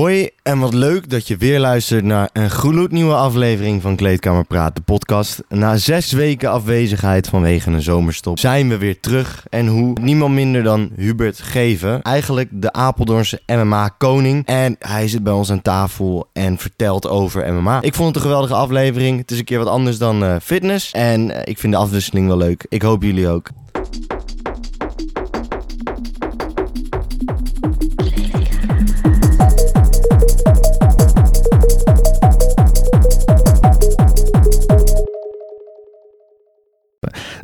Hoi en wat leuk dat je weer luistert naar een gloednieuwe aflevering van Kleedkamer Praat, de podcast. Na zes weken afwezigheid vanwege een zomerstop zijn we weer terug. En hoe? Niemand minder dan Hubert Geven, eigenlijk de Apeldoornse MMA-koning. En hij zit bij ons aan tafel en vertelt over MMA. Ik vond het een geweldige aflevering. Het is een keer wat anders dan uh, fitness. En uh, ik vind de afwisseling wel leuk. Ik hoop jullie ook.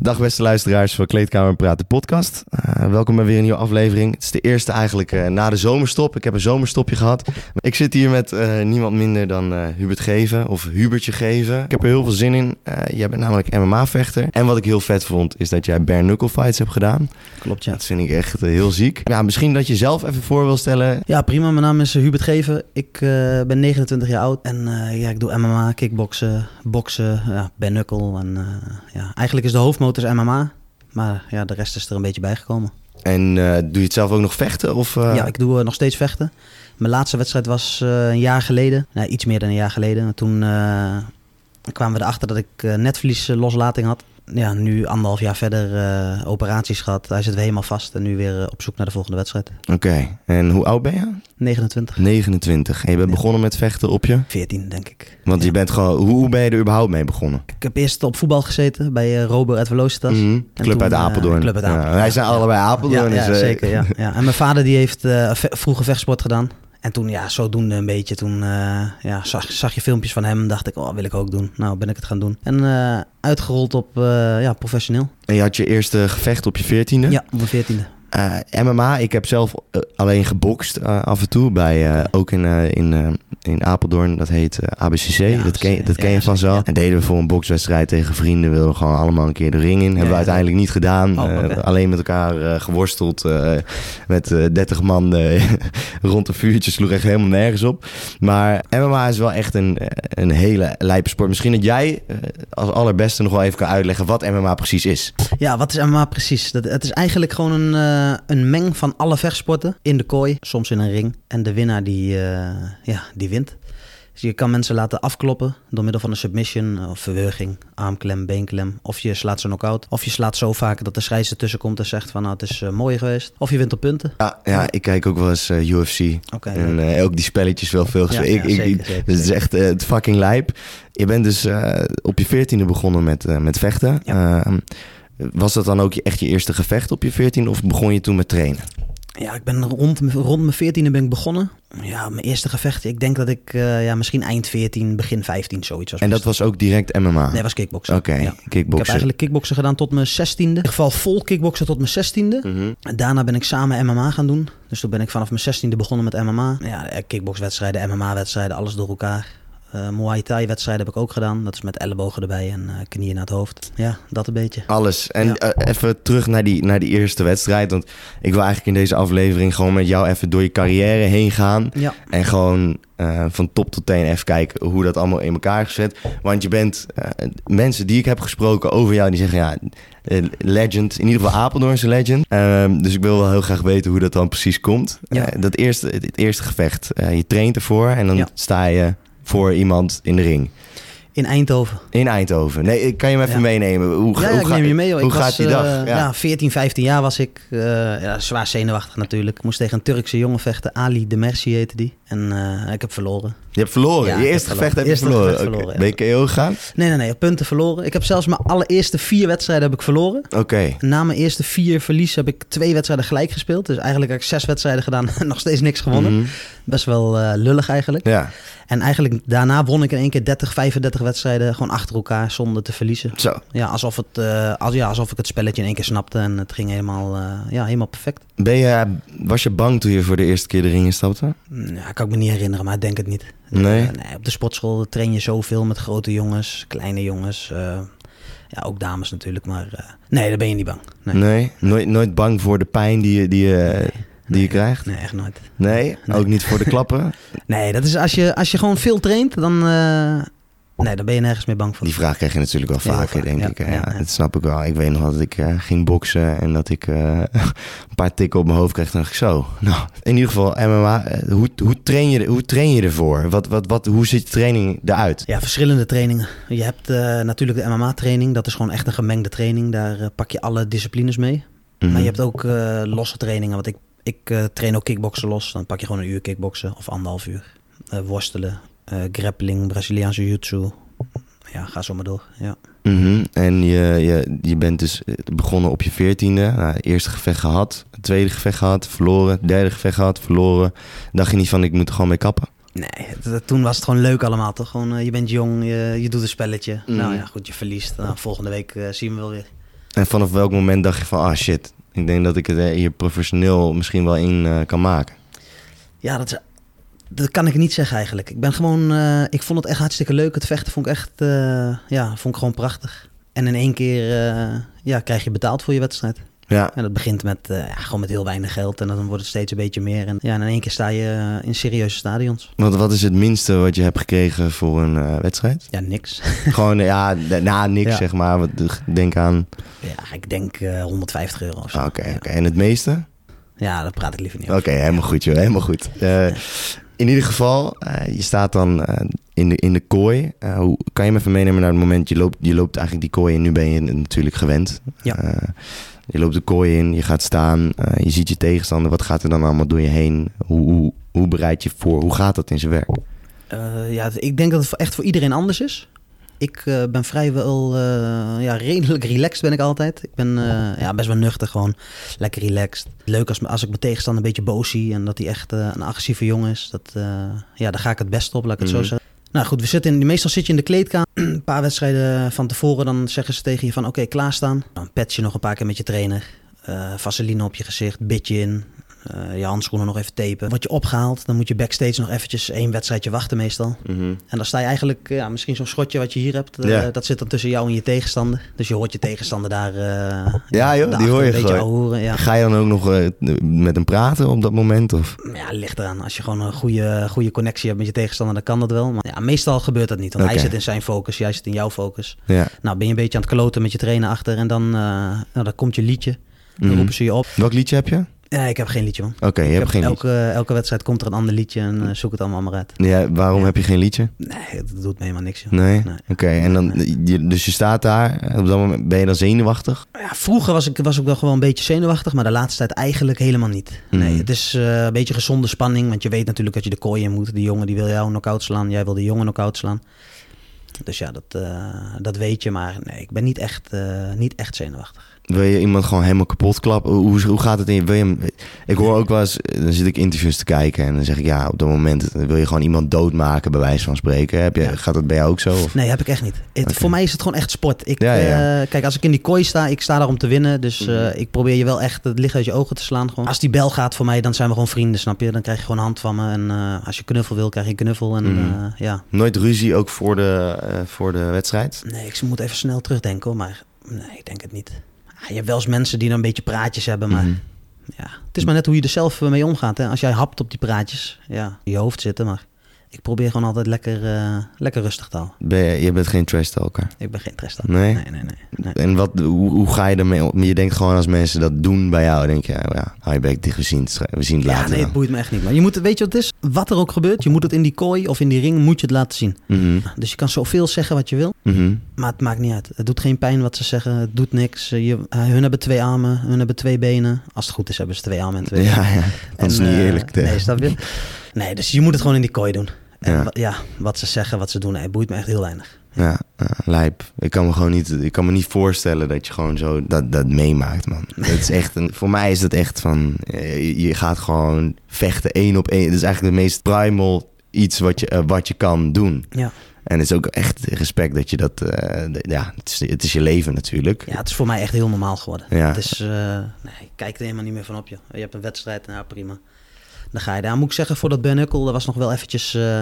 Dag beste luisteraars van Kleedkamer Praten podcast. Uh, welkom bij weer een nieuwe aflevering. Het is de eerste eigenlijk uh, na de zomerstop. Ik heb een zomerstopje gehad. Ik zit hier met uh, niemand minder dan Hubert Geven of Hubertje Geven. Ik heb er heel veel zin in. jij bent namelijk MMA-vechter. En wat ik heel vet vond is dat jij bare knuckle fights hebt gedaan. Klopt ja. Dat vind ik echt heel ziek. Ja, misschien dat je zelf even voor wil stellen. Ja prima, mijn naam is Hubert Geven. Ik ben 29 jaar oud en ja, ik doe MMA, kickboksen, boksen, ja, bare knuckle. En ja, eigenlijk is de is MMA. Maar ja, de rest is er een beetje bijgekomen. En uh, doe je het zelf ook nog vechten? Of, uh... Ja, ik doe uh, nog steeds vechten. Mijn laatste wedstrijd was een jaar geleden. Nou, iets meer dan een jaar geleden. Toen kwamen we erachter dat ik netvliesloslating had ja, nu anderhalf jaar verder uh, operaties gehad. Hij zit weer helemaal vast en nu weer uh, op zoek naar de volgende wedstrijd. Oké, en hoe oud ben je? 29. 29. En je bent ja. begonnen met vechten op je? 14, denk ik. Want je bent gewoon, hoe ben je er überhaupt mee begonnen? Ik heb eerst op voetbal gezeten bij uh, Robo uit Velocitas. Mm -hmm. Club toen, uit Apeldoorn. Club uit Apeldoorn. Ja, wij zijn allebei Apeldoorn. Ja, dus, zeker. Ja, ja. En mijn vader die heeft vroeger vechtsport gedaan. En toen, ja, zodoende een beetje, toen uh, ja, zag, zag je filmpjes van hem. Dacht ik, oh, wil ik ook doen. Nou, ben ik het gaan doen. En uh, uitgerold op, uh, ja, professioneel. En je had je eerste gevecht op je veertiende? Ja, op mijn veertiende. Uh, MMA, ik heb zelf uh, alleen gebokst uh, af en toe. Bij, ook in, in, in Apeldoorn, dat heet ABCC. Ja, dat ken, dat ken je vanzelf. Ja. En deden we voor een bokswedstrijd tegen vrienden. Wilden we gewoon allemaal een keer de ring in. Hebben we uiteindelijk niet gedaan. Oh, okay. alleen met elkaar geworsteld. met 30 man rond een vuurtje. Sloeg echt helemaal nergens op. Maar MMA is wel echt een, een hele lijpe sport. Misschien dat jij als allerbeste nog wel even kan uitleggen wat MMA precies is. Ja, wat is MMA precies? Dat, het is eigenlijk gewoon een een meng van alle vechtsporten in de kooi, soms in een ring. En de winnaar die, uh, ja, die wint. Dus je kan mensen laten afkloppen door middel van een submission of verwurging, armklem, beenklem. Of je slaat ze knock-out. Of je slaat zo vaak dat de scheidsrechter tussen komt en zegt van nou het is uh, mooi geweest. Of je wint op punten. Ja, ja ik kijk ook wel eens uh, UFC. Okay, en uh, ook die spelletjes wel veel. Ja, ik, ik, het is echt het fucking lijp. Je bent dus op je veertiende begonnen met, met vechten. Ja. Was dat dan ook echt je eerste gevecht op je 14 of begon je toen met trainen? Ja, ik ben rond, rond mijn 14e ben ik begonnen. Ja, mijn eerste gevecht. Ik denk dat ik uh, ja, misschien eind 14, begin 15 zoiets was. En dat was ook direct MMA? Nee, was kickboksen. Oké, okay, ja. kickboksen. Ik heb eigenlijk kickboksen gedaan tot mijn 16e. In ieder geval vol kickboksen tot mijn 16e. Mm -hmm. Daarna ben ik samen MMA gaan doen. Dus toen ben ik vanaf mijn 16e begonnen met MMA. Ja, kickboxwedstrijden, MMA-wedstrijden, alles door elkaar. Uh, Muay Thai wedstrijden heb ik ook gedaan. Dat is met ellebogen erbij en uh, knieën naar het hoofd. Ja, dat een beetje. Alles. En ja. uh, even terug naar die, naar die eerste wedstrijd. Want ik wil eigenlijk in deze aflevering gewoon met jou even door je carrière heen gaan. Ja. En gewoon van top tot teen even kijken hoe dat allemaal in elkaar gezet. Want je bent mensen die ik heb gesproken over jou, die zeggen ja, legend. In ieder geval Apeldoornse legend. Ehm, dus ik wil wel heel graag weten hoe dat dan precies komt. Ja. dat eerste, het, eerste gevecht. je traint ervoor en dan ja. sta je voor iemand in de ring? In Eindhoven. In Eindhoven. Nee, kan je hem even ja. meenemen? Hoe, ja, hoe, ik neem je mee. Hoor. Hoe ik gaat was, die dag? Uh, ja. ja, 14, 15 jaar was ik. Uh, ja, zwaar zenuwachtig natuurlijk. Ik moest tegen een Turkse jongen vechten. Ali de Merci heette die. En uh, ik heb verloren. Je hebt verloren? Ja, je eerste gevecht heb je verloren? Gevecht verloren okay. Ben je KO gegaan? Nee, nee, nee. Punten verloren. Ik heb zelfs mijn allereerste vier wedstrijden heb ik verloren. Oké. Okay. Na mijn eerste vier verlies heb ik twee wedstrijden gelijk gespeeld. Dus eigenlijk heb ik zes wedstrijden gedaan en nog steeds niks gewonnen. Mm -hmm. Best wel uh, lullig eigenlijk. Ja. En eigenlijk daarna won ik in één keer 30, 35 wedstrijden gewoon achter elkaar zonder te verliezen. Zo. Ja, alsof, het, uh, als, ja, alsof ik het spelletje in één keer snapte en het ging helemaal, ja, helemaal perfect. Ben je, was je bang toen je voor de eerste keer de ring instapte? Ja, kan ik me niet herinneren, maar ik denk het niet. Nee? Uh, nee op de sportschool train je zoveel met grote jongens, kleine jongens. ja, ook dames natuurlijk, maar nee, daar ben je niet bang. Nee, nee? Nooit, nooit bang voor de pijn die je... Die, nee. Die nee, je krijgt? Nee, echt nooit. Nee? Ook niet voor de klappen? nee, dat is als je, als je gewoon veel traint, dan, Nee, daar ben je nergens meer bang voor. Die vraag krijg je natuurlijk wel vaker, vaak, denk ja, ik. Ja, ja. Dat snap ik wel. Ik weet nog dat ik eh, ging boksen en dat ik eh, een paar tikken op mijn hoofd kreeg. Toen dacht ik zo, nou, in ieder geval MMA. eh, hoe, hoe, train je, hoe train je ervoor? Wat, wat, wat, hoe ziet de training eruit? Ja, verschillende trainingen. Je hebt natuurlijk de MMA-training. Dat is gewoon echt een gemengde training. Daar pak je alle disciplines mee. Mhm. Maar je hebt ook losse trainingen. Want ik, ik train ook kickboksen los. Dan pak je gewoon een uur kickboksen of anderhalf uur. Worstelen, eh, grappling, Braziliaanse jiu-jitsu. Ja, ga zo maar door. Ja. Mhm. En je, je, je bent dus eh, begonnen op je veertiende. Nou, eerste gevecht gehad, tweede gevecht gehad, verloren. Derde gevecht gehad, verloren. Dacht je niet van, ik moet er gewoon mee kappen? Nee, toen was het gewoon leuk allemaal toch? Gewoon, eh, je bent jong, je, je doet een spelletje. Mhm. Nou ja, goed, je verliest. Nou, volgende week zien we wel weer. En vanaf welk moment dacht je van, ah shit, ik denk dat ik het hier professioneel misschien wel in kan maken? Ja, dat, is, dat kan ik niet zeggen eigenlijk. Ik ben gewoon, eh, ik vond het echt hartstikke leuk. Het vechten vond ik echt, eh, ja, vond ik gewoon prachtig. En in één keer, eh, ja, krijg je betaald voor je wedstrijd. Ja, En dat begint met, ja, gewoon met heel weinig geld en dan wordt het steeds een beetje meer. En ja, en in één keer sta je in serieuze stadions. want wat is het minste wat je hebt gekregen voor een wedstrijd? Ja, niks. Gewoon, ja, na niks Ja. zeg maar. Wat, denk aan, ja, ik denk eh, 150 euro of zo. Ah, oké, ja. oké. En het meeste? ja, daar praat ik liever niet Oké, over. helemaal goed joh, helemaal goed. In ieder geval, eh, je staat dan eh, in, de, in de kooi. Eh, hoe, kan je me even meenemen naar het moment, je loopt, je loopt eigenlijk die kooi in. Nu ben je natuurlijk gewend. Ja. Je loopt de kooi in, je gaat staan, je ziet je tegenstander. Wat gaat er dan allemaal door je heen? Hoe, hoe, hoe bereid je voor? Hoe gaat dat in zijn werk? Ja, ik denk dat het echt voor iedereen anders is. Ik eh, ben vrijwel eh, ja, redelijk relaxed ben ik altijd. Ik ben eh, ja, best wel nuchter gewoon. Lekker relaxed. Leuk als, als ik mijn tegenstander een beetje boos zie en dat hij echt een agressieve jongen is. Dat, ja, daar ga ik het best op, laat ik het Mhm. zo zeggen. Nou goed, we zitten in, meestal zit je in de kleedkamer. een paar wedstrijden van tevoren, dan zeggen ze tegen je van oké, klaarstaan. Dan pet je nog een paar keer met je trainer. Vaseline op je gezicht, bitje in. Eh, je handschoenen nog even tapen. Word je opgehaald, dan moet je backstage nog eventjes één wedstrijdje wachten meestal. En dan sta je eigenlijk, ja, misschien zo'n schotje wat je hier hebt, eh, dat zit dan tussen jou en je tegenstander. Dus je hoort je tegenstander daar. eh, Ja, joh, die hoor je gewoon. ja. Ga je dan ook nog met hem praten op dat moment? Of? ja, ligt eraan. Als je gewoon een goede, goede connectie hebt met je tegenstander, dan kan dat wel. Maar ja, meestal gebeurt dat niet. Want hij zit in zijn focus, jij zit in jouw focus. Ja. Nou, ben je een beetje aan het kloten met je trainer achter en dan, nou, dan komt je liedje. Dan Mhm. roepen ze je op. Welk liedje heb je? Ja, ik heb geen liedje, man. Oké, je hebt heb geen liedje. elke, elke wedstrijd komt er een ander liedje en eh, zoek het allemaal maar uit. Ja, waarom heb je geen liedje? Nee, dat doet me helemaal niks, joh. Nee? Nee. Oké, en dan, je, dus je staat daar, op dat moment ben je dan zenuwachtig? Ja, vroeger was ik, was ik wel gewoon een beetje zenuwachtig, maar de laatste tijd eigenlijk helemaal niet. Nee, Mhm. het is eh, een beetje gezonde spanning, want je weet natuurlijk dat je de kooi in moet. Die jongen die wil jou knock-out slaan, jij wil de jongen knock-out slaan. Dus ja, dat, eh, dat weet je, maar nee, ik ben niet echt, niet echt zenuwachtig. Wil je iemand gewoon helemaal kapot klappen? Hoe, hoe gaat het in je? Wil je hem, ik hoor ook wel eens, eh, dan zit ik interviews te kijken en dan zeg ik ja, op dat moment wil je gewoon iemand doodmaken, bij wijze van spreken. Heb je, Ja. Gaat dat bij jou ook zo? Of? Nee, heb ik echt niet. Het. Voor mij is het gewoon echt sport. Ik, Ja, ja. eh, kijk, als ik in die kooi sta, ik sta daar om te winnen. Dus eh, ik probeer je wel echt het licht uit je ogen te slaan. Gewoon. Als die bel gaat voor mij, dan zijn we gewoon vrienden, snap je? Dan krijg je gewoon een hand van me. En eh, als je knuffel wil, krijg je een knuffel. En Mhm. eh, ja, Nooit ruzie ook voor de, eh, voor de wedstrijd? Nee, ik moet even snel terugdenken hoor, maar nee, ik denk het niet. Je hebt wel eens mensen die dan een beetje praatjes hebben, maar Mhm. ja, het is maar net hoe je er zelf mee omgaat. Hè? Als jij hapt op die praatjes, ja, in je hoofd zitten, maar ik probeer gewoon altijd lekker, eh, lekker rustig te houden. Ben je, je bent geen trash talker? Ik ben geen trest Nee? Nee, nee, nee. nee. En wat, hoe, hoe ga je ermee om? Je denkt gewoon als mensen dat doen bij jou, denk je, ja, ja hou je bek dicht, we zien het, we zien het Ja, later nee, het boeit me echt niet. Maar je moet, weet je wat het is? Wat er ook gebeurt, je moet het in die kooi of in die ring, moet je het laten zien. Mhm, Dus je kan zoveel zeggen wat je wil, mhm. maar het maakt niet uit. Het doet geen pijn wat ze zeggen, het doet niks. Eh, Je, eh, hun hebben twee armen, hun hebben twee benen. Als het goed is, hebben ze twee armen en twee benen. Ja, ja, dat is En, niet eerlijk. hè. Nee, snap je? Nee, dus je moet het gewoon in die kooi doen. En Ja. ja. wat ze zeggen, wat ze doen, nee, boeit me echt heel weinig. Ja, ja, lijp. Ik kan me gewoon niet, ik kan me niet voorstellen dat je gewoon zo dat, dat meemaakt, man. Het is echt een, voor mij is het echt van, eh, je, je gaat gewoon vechten één op één. Het is eigenlijk de meest primal iets wat je, eh, wat je kan doen. Ja. En het is ook echt respect dat je dat, eh, ja, het is, het is je leven natuurlijk. ja, het is voor mij echt heel normaal geworden. Ja. Het is, nee, ik kijk er helemaal niet meer van op, je. Je hebt een wedstrijd, nou prima. Dan ga je daar. Moet ik zeggen, voor dat Ben Huckel, dat was nog wel eventjes, eh,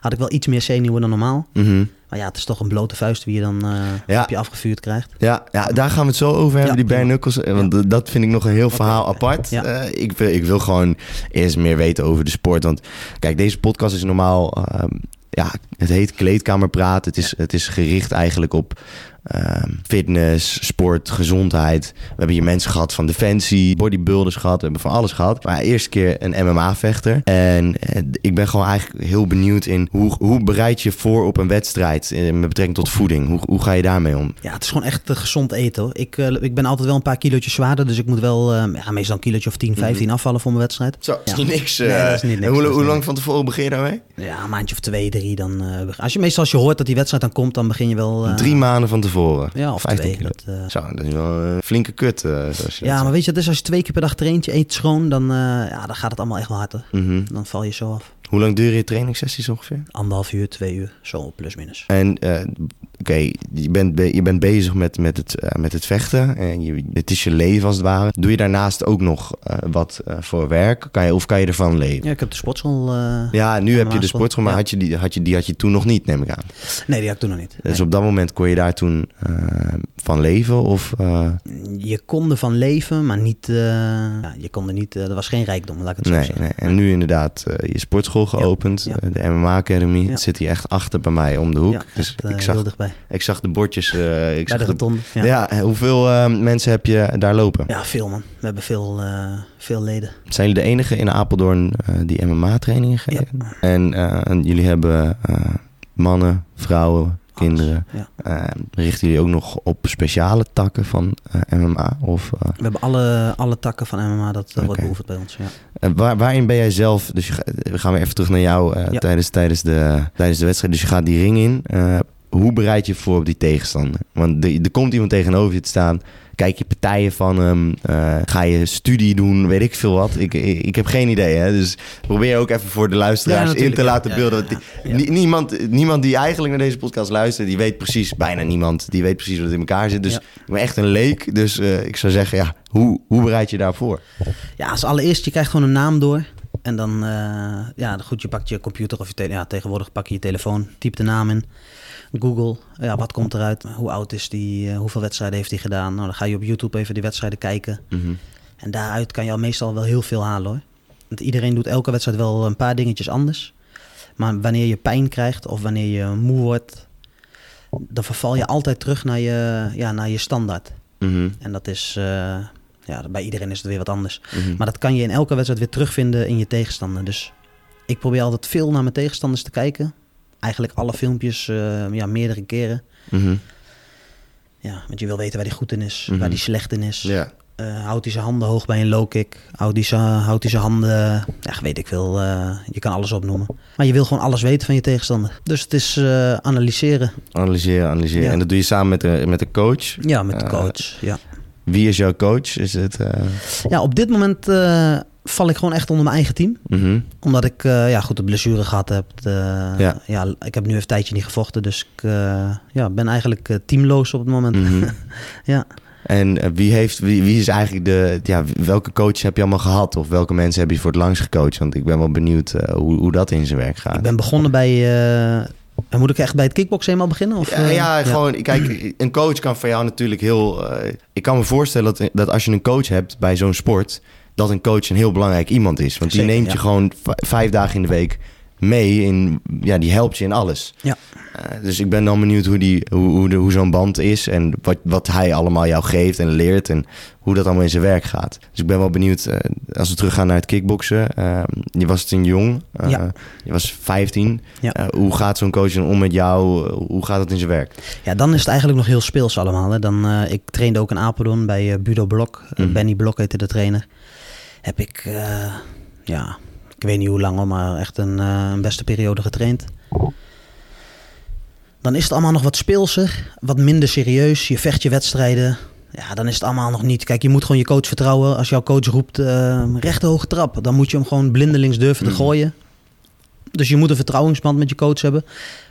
had ik wel iets meer zenuwen dan normaal. Mhm. Maar ja, het is toch een blote vuist wie je dan eh, Ja. op je afgevuurd krijgt. Ja, ja, daar gaan we het zo over hebben, Ja, die knuckles. eh, Want dat vind ik nog een heel verhaal apart. Eh, ik, wil, ik wil gewoon eerst meer weten over de sport. Want kijk, deze podcast is normaal... ehm, ja, het heet kleedkamerpraat. Het is, het is gericht eigenlijk op Ehm, fitness, sport, gezondheid. We hebben hier mensen gehad van Defensie, bodybuilders gehad. We hebben van alles gehad. Maar eerste keer een MMA-vechter. En eh, ik ben gewoon eigenlijk heel benieuwd in hoe, hoe bereid je voor op een wedstrijd met betrekking tot voeding? Hoe, hoe ga je daarmee om? Ja, het is gewoon echt uh, gezond eten hoor. Ik, uh, ik ben altijd wel een paar kilootjes zwaarder. Dus ik moet wel uh, ja, meestal een kilootje of 10, 15 mm afvallen voor mijn wedstrijd. Zo, is niet niks. Nee, dat is niet niks. Hoe, hoe lang van tevoren begin je daarmee? Ja, een maandje of twee, drie. Dan, als je, meestal als je hoort dat die wedstrijd dan komt, dan begin je wel... drie maanden van tevoren tevoren. Ja, of twee. Dat, uh... Zo, dat is wel een flinke kut. Uh, ja, maar weet je, dus als je twee keer per dag traint, je eet schoon, dan, ja, dan gaat het allemaal echt wel hard. Mm -hmm. Dan val je zo af. Hoe lang duren je trainingssessies ongeveer? Anderhalf uur, twee uur, zo plus minus. En uh, oké, okay, je, bent je bent bezig met, met, het, uh, met het vechten. En je, het is je leven als het ware. Doe je daarnaast ook nog uh, wat voor werk? Kan je, of kan je ervan leven? Ja, ik heb de sportschool. ja, nu heb je de sportschool, maar ja. had je die, had je, die had je toen nog niet, neem ik aan. Nee, die had ik toen nog niet. Dus op dat moment kon je daar toen van leven? Of, Je kon er van leven, maar niet. ja, je kon er niet. er was geen rijkdom, laat ik het zo nee, zeggen. Nee. En nu inderdaad je sportschool geopend, ja, ja. de MMA Academy. Het zit hier echt achter bij mij om de hoek. Dus echt, ik, zag, ik zag de bordjes. Ik bij zag de rotonde. Ja. ja. hoeveel mensen heb je daar lopen? Ja, veel man. We hebben veel, veel leden. Zijn jullie de enige in Apeldoorn die MMA trainingen geven? En, en, jullie hebben mannen, vrouwen, kinderen. Ja. Uh, richten jullie ook nog op speciale takken van uh, MMA? Of, uh... We hebben alle, alle takken van MMA, dat okay. wordt beoefend bij ons. Ja. Waar, waarin ben jij zelf, dus je, we gaan weer even terug naar jou ja. tijdens, tijdens, de, tijdens de wedstrijd. Dus je gaat die ring in. hoe bereid je voor op die tegenstander? Want er komt iemand tegenover je te staan Kijk je partijen van hem? Uh, ga je studie doen? Weet ik veel wat. Ik, ik, ik heb geen idee. Hè? Dus probeer ook even voor de luisteraars ja, in te laten beelden. Niemand, niemand die eigenlijk naar deze podcast luistert, die weet precies, bijna niemand, die weet precies het in elkaar zit. Dus ik ben echt een leek. Dus uh, ik zou zeggen, ja, hoe, hoe bereid je daarvoor? Ja, als allereerst, je krijgt gewoon een naam door. En dan, uh, ja, goed, je pakt je computer of je telefoon. Ja, tegenwoordig pak je je telefoon, typ de naam in. Google, ja, wat komt eruit? Hoe oud is die? Uh, hoeveel wedstrijden heeft hij gedaan? Nou, dan ga je op YouTube even die wedstrijden kijken. Mm -hmm. En daaruit kan je al meestal wel heel veel halen hoor. Want iedereen doet elke wedstrijd wel een paar dingetjes anders. Maar wanneer je pijn krijgt of wanneer je moe wordt, dan verval je altijd terug naar je, ja, naar je standaard. Mm -hmm. En dat is, uh, ja, bij iedereen is het weer wat anders. Mm -hmm. Maar dat kan je in elke wedstrijd weer terugvinden in je tegenstander. Dus ik probeer altijd veel naar mijn tegenstanders te kijken eigenlijk alle filmpjes uh, ja, meerdere keren. Mm -hmm. Ja, want je wil weten waar hij goed in is, mm -hmm. waar hij slecht in is. Yeah. Uh, houdt hij zijn handen hoog bij een low kick? Houdt hij zijn, houdt hij zijn handen... Ja, weet ik veel. Uh, je kan alles opnoemen. Maar je wil gewoon alles weten van je tegenstander. Dus het is uh, analyseren. Analyseren, analyseren. Ja. En dat doe je samen met de, met de coach? Ja, met de coach, ja. Wie is jouw coach? Is het, Ja, op dit moment val ik gewoon echt onder mijn eigen team. Mm -hmm. Omdat ik uh, ja, goed de blessure gehad heb. De, ja. ja. ik heb nu even een tijdje niet gevochten. Dus ik uh, ja, ben eigenlijk uh, teamloos op het moment. Mm -hmm. ja. En wie, heeft, wie, wie is eigenlijk de... Ja, welke coach heb je allemaal gehad? Of welke mensen heb je voor het langst gecoacht? Want ik ben wel benieuwd hoe, hoe dat in zijn werk gaat. Ik ben begonnen bij... En moet ik echt bij het kickboksen helemaal beginnen? Of, ja, ja, ja, gewoon, kijk, een coach kan voor jou natuurlijk heel... ik kan me voorstellen dat, dat als je een coach hebt bij zo'n sport dat een coach een heel belangrijk iemand is. Want Zeker, die neemt ja. je gewoon vijf dagen in de week mee. In, ja, die helpt je in alles. Ja. Uh, dus ik ben dan benieuwd hoe, die, hoe, hoe, hoe zo'n band is. En wat, wat hij allemaal jou geeft en leert. En hoe dat allemaal in zijn werk gaat. Dus ik ben wel benieuwd. Uh, als we teruggaan naar het kickboksen. Uh, je was toen jong. Ja. Je was 15. Ja. hoe gaat zo'n coach dan om met jou? hoe gaat het in zijn werk? Ja, dan is het eigenlijk nog heel speels allemaal. Hè. Dan, ik trainde ook in Apeldoorn bij Budo Blok. Mm. Benny Blok heette de trainer heb ik, uh, ja, ik weet niet hoe lang, maar echt een, uh, een beste periode getraind. Dan is het allemaal nog wat speelser, wat minder serieus. Je vecht je wedstrijden. Ja, dan is het allemaal nog niet. Kijk, je moet gewoon je coach vertrouwen. Als jouw coach roept uh, rechte hoge trap, dan moet je hem gewoon blindelings durven te gooien. Dus je moet een vertrouwensband met je coach hebben.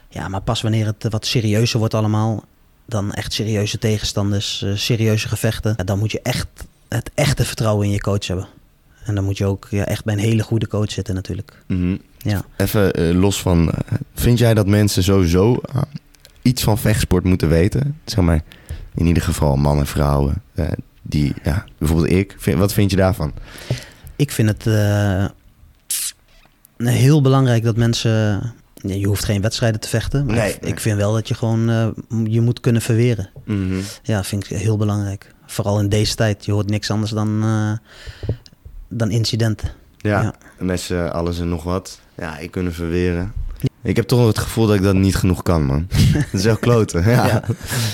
Ja, maar pas wanneer het wat serieuzer wordt allemaal, dan echt serieuze tegenstanders, serieuze gevechten, dan moet je echt het echte vertrouwen in je coach hebben. En dan moet je ook ja, echt bij een hele goede coach zitten natuurlijk. Mm -hmm. ja. Even uh, los van, uh, vind jij dat mensen sowieso uh, iets van vechtsport moeten weten? Zeg maar, in ieder geval mannen, vrouwen, die, ja, bijvoorbeeld ik. Vind, wat vind je daarvan? Ik vind het heel belangrijk dat mensen je hoeft geen wedstrijden te vechten. Maar Nee, ik, nee. ik vind wel dat je gewoon eh, je moet kunnen verweren. Mhm. Ja, vind ik heel belangrijk. Vooral in deze tijd. Je hoort niks anders dan, eh, dan incidenten. Ja, Ja. met z'n alles en nog wat. Ja, ik kunnen verweren. Ik heb toch het gevoel dat ik dat niet genoeg kan, man. dat is echt kloten. Ja, Ja. ja.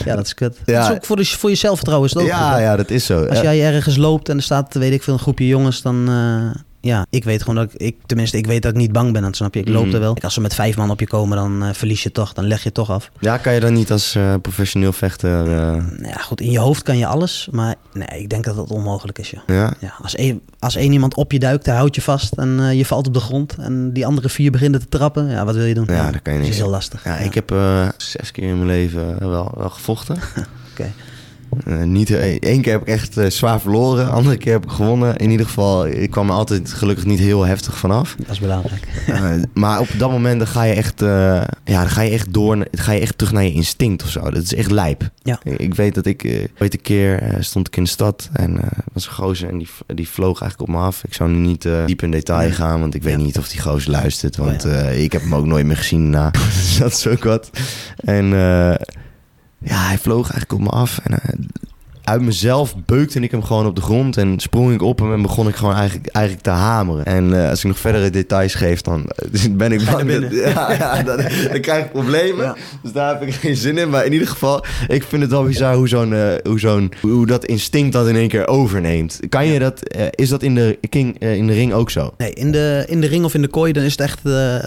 Ja, dat is kut. Ja. Dat is ook voor, de, voor jezelf trouwens. Ook goed, hè? Ja, dat is zo. Als jij ergens loopt en er staat, weet ik veel, een groepje jongens, dan... eh, ja, ik weet gewoon dat ik, ik... Tenminste, ik weet dat ik niet bang ben, dan snap je. Ik loop Mhm. er wel. Als ze met vijf man op je komen, dan eh, verlies je toch. Dan leg je toch af. Ja, kan je dan niet als eh, professioneel vechter... Nou Ja, goed, in je hoofd kan je alles. Maar nee, ik denk dat dat onmogelijk is, ja? Ja, als, één, als één iemand op je duikt, hij houdt je vast en je valt op de grond. En die andere vier beginnen te trappen. Ja, wat wil je doen? Ja, dat kan je Dat niet. is heel lastig. Ja, ik heb zes keer in mijn leven wel, wel gevochten. Oké. Eh, niet, Eén keer heb ik echt eh, zwaar verloren, andere keer heb ik gewonnen. In ieder geval, ik kwam er altijd gelukkig niet heel heftig vanaf. Dat is belangrijk. Eh, maar op dat moment dan ga je echt, eh, ja, dan ga je echt door, dan ga je echt terug naar je instinct of zo. Dat is echt lijp. Ja. Ik weet dat ik, eh, ooit een keer eh, stond ik in de stad en eh was een gozer en die, die vloog eigenlijk op me af. Ik zou nu niet eh, diep in detail gaan, want ik weet Ja. niet of die gozer luistert. Want Oh ja. eh, ik heb hem ook nooit meer gezien dus dat is ook wat. En eh, ja, hij vloog eigenlijk op me af en... eh, uit mezelf beukte ik hem gewoon op de grond en sprong ik op hem en begon ik gewoon eigenlijk, eigenlijk te hameren. En eh, als ik nog verdere details geef, dan eh, ben ik bang dat, ja, ja, dan, dan krijg ik problemen. Ja. Dus daar heb ik geen zin in. Maar in ieder geval, ik vind het wel bizar hoe, zo'n, hoe, zo'n, hoe dat instinct dat in één keer overneemt. Kan je dat, is dat in de, king, in de ring ook zo? Nee, in de, in de ring of in de kooi, dan is het echt...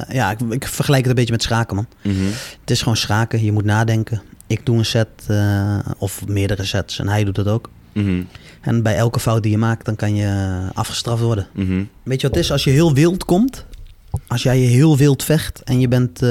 ja, ik, ik vergelijk het een beetje met schaken, man. Het is gewoon schaken. Je moet nadenken. Ik doe een set eh, of meerdere sets en hij doet dat ook. Mhm. En bij elke fout die je maakt, dan kan je afgestraft worden. Mhm. Weet je wat het is? Als je heel wild komt, als jij je heel wild vecht en je bent, eh,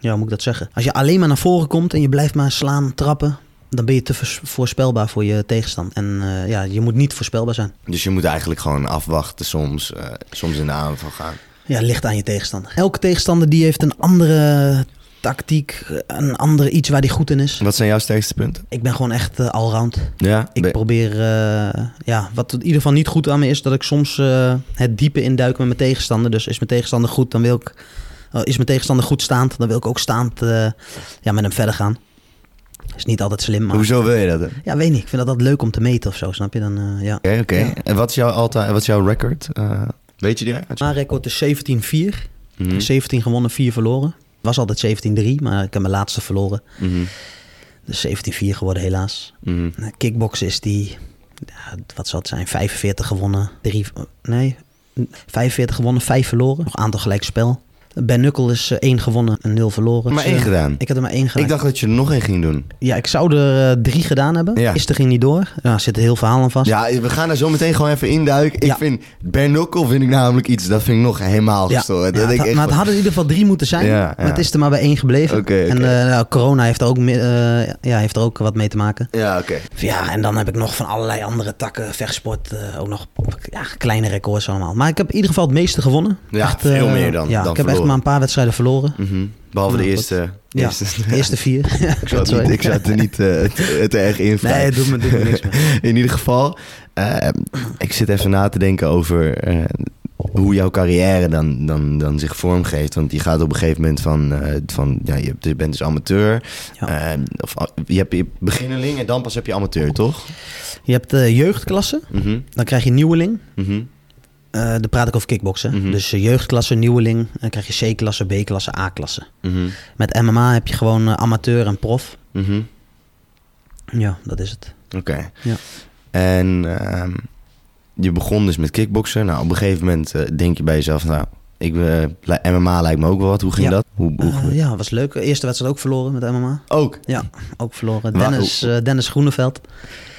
ja, hoe moet ik dat zeggen? Als je alleen maar naar voren komt en je blijft maar slaan, trappen, dan ben je te voors- voorspelbaar voor je tegenstand. En eh, ja, je moet niet voorspelbaar zijn. Dus je moet eigenlijk gewoon afwachten soms, soms in de aanval gaan. Ja, ligt aan je tegenstander. Elke tegenstander die heeft een andere tactiek, een andere iets waar die goed in is. Wat zijn jouw sterkste punten? Ik ben gewoon echt eh, allround. Ja, Ik ben- probeer, eh, ja, wat in ieder geval niet goed aan me is, dat ik soms eh, het diepe induik met mijn tegenstander. Dus is mijn tegenstander goed, dan wil ik, is mijn tegenstander goed staand, dan wil ik ook staand ja, met hem verder gaan. Is niet altijd slim, maar Hoezo wil je dat? hè? Oké, ja, weet niet. Ik vind dat altijd leuk om te meten of zo, snap je? Dan, ja. oké. Ja. En wat is jouw, altijd, wat is jouw record? Weet je die? Mijn record is 17-4. Mhm. 17 gewonnen, 4 verloren. Was altijd 17-3, maar ik heb mijn laatste verloren. Mhm. Dus 17-4 geworden helaas. Kickboksen is die, ja, wat zal het zijn, 45 gewonnen, 3, nee, 45 gewonnen, 5 verloren. Nog aantal gelijk spel. Bij Knuckle is 1 gewonnen en 0 verloren. Maar Dus, één eh, gedaan. Ik heb er maar één gedaan. Ik dacht dat je er nog één ging doen. Ja, ik zou er eh, drie gedaan hebben. Ja. Is er ging niet door. Ja, er zit een heel verhaal aan vast. Ja, we gaan daar zo meteen gewoon even induiken. Ik Ja. vind Bernokkel vind ik namelijk iets, dat vind ik nog helemaal Ja, gestoord. Dat ik had- echt maar het hadden in ieder geval drie moeten zijn. Ja, Maar het is er maar bij één gebleven. Oké, En eh, nou, corona heeft er, ook, eh, ja, heeft er ook wat mee te maken. Ja, oké. Ja, en dan heb ik nog van allerlei andere takken, vechtsport, eh, ook nog ja, kleine records allemaal. Maar ik heb in ieder geval het meeste gewonnen. Ja, veel eh, meer dan- Ja, dan ik heb echt maar een paar wedstrijden verloren. Mhm. Behalve de Nou, eerste. Ja, eerste. de eerste vier. ik, zat niet, ik zat er niet eh, te, te erg in. Nee, het doet me, me niks meer. In ieder geval, eh, ik zit even na te denken over eh, hoe jouw carrière dan, dan, dan zich vormgeeft. Want je gaat op een gegeven moment van, eh, van ja, je, bent dus amateur. Ja. Eh, of, je hebt je beginneling en dan pas heb je amateur, toch? Je hebt de jeugdklasse, Mhm, dan krijg je nieuweling. mhm, Eh dan praat ik over kickboksen. Mhm. Dus eh, jeugdklasse, nieuweling. Dan krijg je C-klasse, B-klasse, A-klasse. mhm, Met MMA heb je gewoon eh, amateur en prof. mhm. Ja, dat is het. Oké. Ja. En ehm, je begon dus met kickboksen. Nou, op een gegeven moment denk je bij jezelf, nou, ik, MMA lijkt me ook wel wat. Hoe ging Ja. dat? Hoe, hoe, ja, was leuk. Eerste wedstrijd ook verloren met MMA. Ook. Ja, ook verloren. Dennis, Dennis Groeneveld.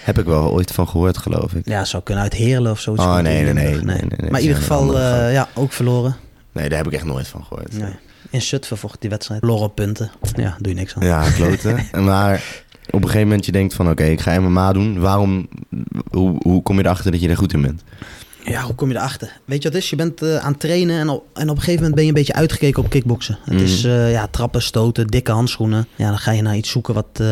Heb ik wel ooit van gehoord, geloof ik. Ja, zou kunnen uit Heerlen of zoiets. Oh, nee, nee, nee, nee, nee, nee. Maar in ieder geval, eh, ja, ook verloren. Nee, daar heb ik echt nooit van gehoord. Nee. In Zutphen vocht die wedstrijd. Verloren punten. Ja, doe je niks aan. Ja, kloten. maar op een gegeven moment je denkt van, oké, ik ga MMA doen. Waarom, hoe, hoe kom je erachter dat je er goed in bent? Ja, hoe kom je erachter? Weet je wat het is? Je bent eh, aan het trainen en op, en op een gegeven moment ben je een beetje uitgekeken op kickboksen. Het Mhm. is eh, ja, trappen, stoten, dikke handschoenen. Ja, dan ga je naar iets zoeken wat, eh,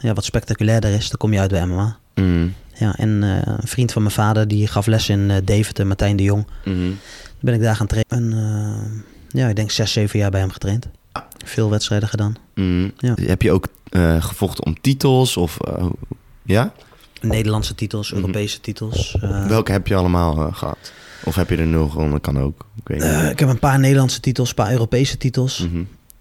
ja, wat spectaculairder is. Dan kom je uit bij MMA. Mm, Ja, en eh, een vriend van mijn vader die gaf les in eh Deventer, Martijn de Jong. Toen ben ik daar gaan trainen. En eh, Ja, ik denk zes, zeven jaar bij hem getraind. Veel wedstrijden gedaan. Mhm. Ja. Heb je ook gevochten om titels? Of, ja? Nederlandse titels. Europese titels. Welke heb je allemaal eh, gehad? Of heb je er nul gewonnen? Kan ook. Ik weet niet. ik heb een paar Nederlandse titels, een paar Europese titels.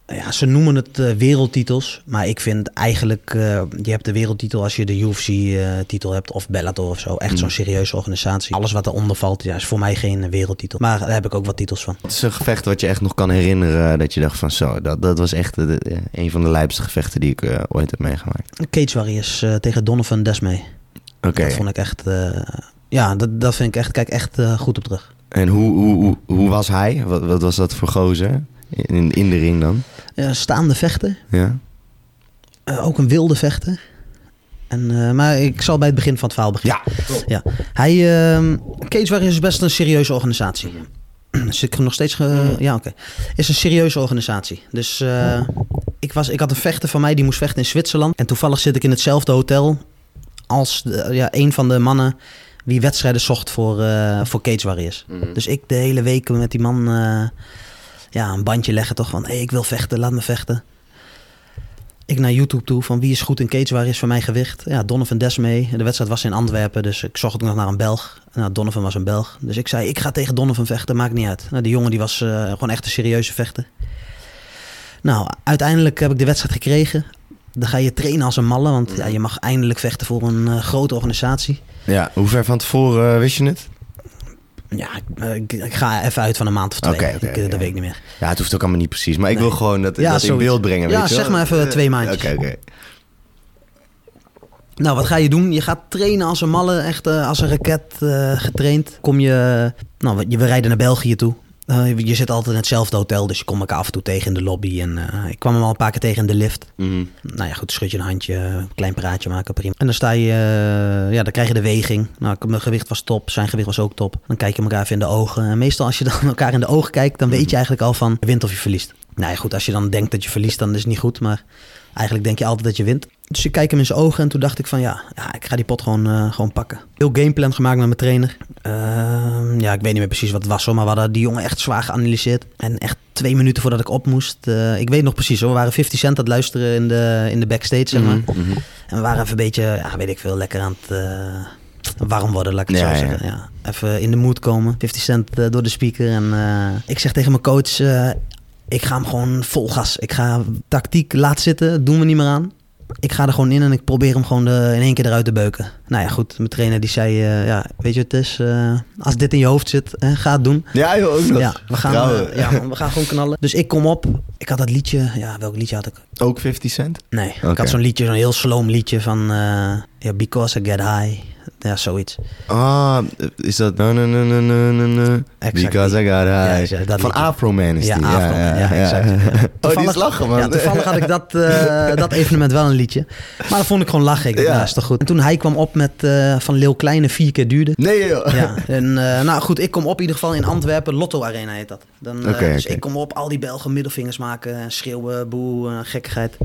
Ja, ze noemen het eh, wereldtitels. Maar ik vind eigenlijk, eh, je hebt de wereldtitel als je de UFC-titel hebt of Bellator of zo. Echt Mhm. zo'n serieuze organisatie. Alles wat eronder valt, ja, is voor mij geen eh, wereldtitel. Maar daar heb ik ook wat titels van. Wat is een gevecht wat je echt nog kan herinneren? Dat je dacht van zo, dat, dat was echt eh, de- de- een van de lijpste gevechten die ik eh, ooit heb meegemaakt. Cage Warriors eh, tegen Donovan Desmee. Oké. Dat vond ik echt, eh, ja, dat, dat vind ik echt, kijk echt eh, goed op terug. En hoe, hoe, hoe, hoe was hij? Wat, wat was dat voor gozer? In, in de ring dan? Ja, staande vechter, Ja? eh, ook een wilde vechter. En, eh, maar ik zal bij het begin van het verhaal beginnen. Ja. Hij, ehm Cage Warriors is best een serieuze organisatie. Zit ik nog steeds... ge- Ja, oké. Is een serieuze organisatie. Dus eh, ik, was, ik had een vechter van mij die moest vechten in Zwitserland. En toevallig zit ik in hetzelfde hotel als de- ja, een van de mannen wie wedstrijden zocht voor, voor Cage Warriors. Mhm. Dus ik de hele week met die man ja, een bandje leggen toch van... Hey, ik wil vechten, laat me vechten. Ik naar YouTube toe van wie is goed in cage waar is voor mijn gewicht. Ja, Donovan Desmee. De wedstrijd was in Antwerpen, dus ik zocht ook nog naar een Belg. Nou, Donovan was een Belg. Dus ik zei, ik ga tegen Donovan vechten, maakt niet uit. Nou, die jongen die was eh, gewoon echt een serieuze vechter. Nou, uiteindelijk heb ik de wedstrijd gekregen. Dan ga je trainen als een malle, want ja, je mag eindelijk vechten voor een eh, grote organisatie. Ja, hoe ver van tevoren eh, wist je het? Ja, ik, ga even uit van een maand of twee. Ik, eh, dat ja. weet ik niet meer. Ja, het hoeft ook allemaal niet precies. Maar ik Nee. wil gewoon dat, Ja, dat in beeld brengen. Ja, weet je zeg wel? maar even Eh, twee maandjes. Oké, oké. Nou, wat ga je doen? Je gaat trainen als een malle, echt eh, als een raket getraind. Kom je, nou, we rijden naar België toe. Eh, je- zit altijd in hetzelfde hotel, dus je komt elkaar af en toe tegen in de lobby. En eh, ik kwam hem al een paar keer tegen in de lift. Mhm. Nou ja, goed, schud je een handje, een klein praatje maken, prima. En dan sta je, eh, ja, dan krijg je de weging. Nou, mijn gewicht was top, zijn gewicht was ook top. Dan kijk je elkaar even in de ogen. En meestal als je dan elkaar in de ogen kijkt, dan weet je eigenlijk al van je wint of je verliest. Nou ja, goed, als je dan denkt dat je verliest, dan is het niet goed. Maar eigenlijk denk je altijd dat je wint. Dus ik kijk hem in zijn ogen en toen dacht ik van ja, ja ik ga die pot gewoon, eh, gewoon pakken. Heel gameplan gemaakt met mijn trainer. Ehm, ja, ik weet niet meer precies wat het was hoor, maar we hadden die jongen echt zwaar geanalyseerd. En echt twee minuten voordat ik op moest, eh, ik weet nog precies hoor, we waren 50 Cent aan het luisteren in de, in de backstage zeg maar. Mhm, mhm. En we waren even een beetje, ja, weet ik veel, lekker aan het eh, warm worden, laat ik het Ja, zo zeggen. Ja. Even in de mood komen. 50 cent door de speaker. En ik zeg tegen mijn coach, ik ga hem gewoon vol gas. Ik ga tactiek laat zitten, doen we niet meer aan. Ik ga er gewoon in en ik probeer hem gewoon de, in één keer eruit te beuken. Nou ja, goed. Mijn trainer die zei, eh, ja, weet je wat het is? Eh, als dit in je hoofd zit, ga het doen. Ja, joh, ook nog. Ja, we gaan, eh, ja, we gaan gewoon knallen. Dus ik kom op. Ik had dat liedje, ja, welk liedje had ik? Ook 50 cent? Nee, ik had zo'n liedje, zo'n heel sloom liedje van ja, Because I Get High. Ja, zoiets. Ah, is dat... No, no, no, no, no, no, no. Exact Because I got high. Ja, ja, Van liedje. Afro Man is Ja, die. Afro Man, ja, exact. Ja. Oh, die is lachen, man. Ja, toevallig had ik dat, eh, dat evenement wel een liedje. Maar dat vond ik gewoon lachen. Ik dacht, Ja. ja, is toch goed. En toen hij kwam op met eh, Van Leeuw Kleine vier keer duurde. Nee, joh. Ja, en eh, nou goed, ik kom op in ieder geval in Antwerpen, Lotto Arena heet dat. Dan, Oké, dus ik kom op, al die Belgen middelvingers maken, schreeuwen, boe, gekkigheid.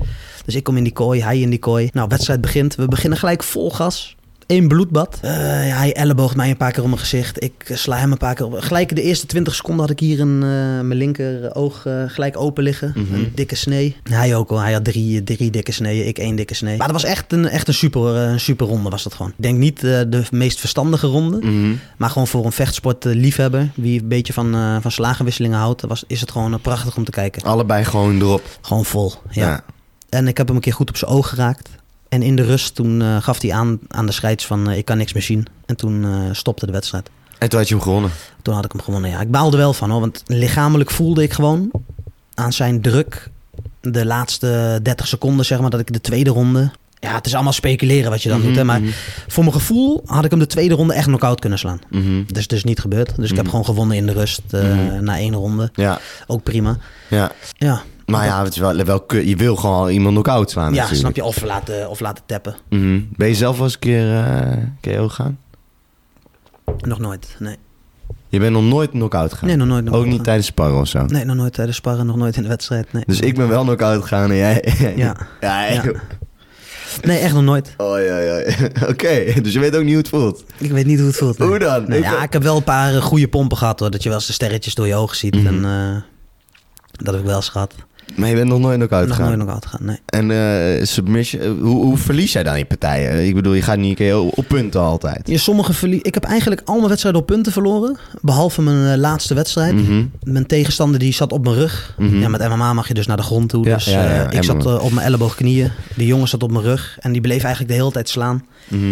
Dus ik kom in die kooi, hij in die kooi. Nou, wedstrijd begint, we beginnen gelijk vol gas. Eén bloedbad. Eh, ja, hij elleboogt mij een paar keer op mijn gezicht. Ik eh, sla hem een paar keer op. Gelijk de eerste 20 seconden had ik hier een, eh, mijn linker oog eh, gelijk open liggen. Mhm. Een dikke snee. Hij ook al. Hij had drie, drie dikke sneeën. Ik één dikke snee. Maar dat was echt een, echt een, super, eh, een super ronde was dat gewoon. Ik denk niet eh, de meest verstandige ronde. Mhm. Maar gewoon voor een vechtsport eh, liefhebber, wie een beetje van, eh, van slagenwisselingen houdt, was, is het gewoon prachtig om te kijken. Allebei gewoon erop. Gewoon vol. Ja. Ja. En ik heb hem een keer goed op zijn oog geraakt. En in de rust toen eh, gaf hij aan aan de scheids van eh, ik kan niks meer zien. En toen eh, stopte de wedstrijd. En toen had je hem gewonnen. Toen had ik hem gewonnen. Ja, ik baalde wel van hoor, want lichamelijk voelde ik gewoon aan zijn druk de laatste 30 seconden zeg maar dat ik de tweede ronde. Ja, het is allemaal speculeren wat je dan Mhm, doet. Hè? Maar mhm. voor mijn gevoel had ik hem de tweede ronde echt knock-out kunnen slaan. Dat is dus niet gebeurd. Dus ik heb Mhm. gewoon gewonnen in de rust Mhm. na één ronde. Ja, Ook prima. ja. Ja, Maar ja, het is wel, je wil gewoon iemand knock-out slaan ja natuurlijk. snap je? Of laten, of laten tappen. Mhm. Ben je zelf wel eens een keer eh KO gegaan? Nog nooit. Nee, Je bent nog nooit knock-out gegaan? nee nog nooit. Nog Ook niet tijdens sparren of zo? Nee, nog nooit tijdens sparren. Nog nooit in de wedstrijd. Nee. Dus ik ben wel knock-out gegaan en jij... Ja. ja. Nee, echt nog nooit. Oh ja, ja. Oké, dus je weet ook niet hoe het voelt. Ik weet niet hoe het voelt. nee. Hoe dan? Nee, Ik- ja, ik heb wel een paar eh, goede pompen gehad hoor. Dat je wel eens de sterretjes door je ogen ziet. Mhm. En, eh, Dat heb ik wel eens gehad. Maar je bent nog nooit knock-out Nog gegaan. nooit nog gegaan, nee. En eh, submission, eh, hoe, hoe verlies jij dan je partijen? Ik bedoel, je gaat niet keer op punten altijd. Ja, sommige verlie- ik heb eigenlijk al mijn wedstrijden op punten verloren. Behalve mijn eh, laatste wedstrijd. Mhm. Mijn tegenstander die zat op mijn rug. Mhm. Ja, met MMA mag je dus naar de grond toe. Ja, dus ja, ik zat op mijn elleboog knieën. Die jongen zat op mijn rug. En die bleef eigenlijk de hele tijd slaan. Mhm.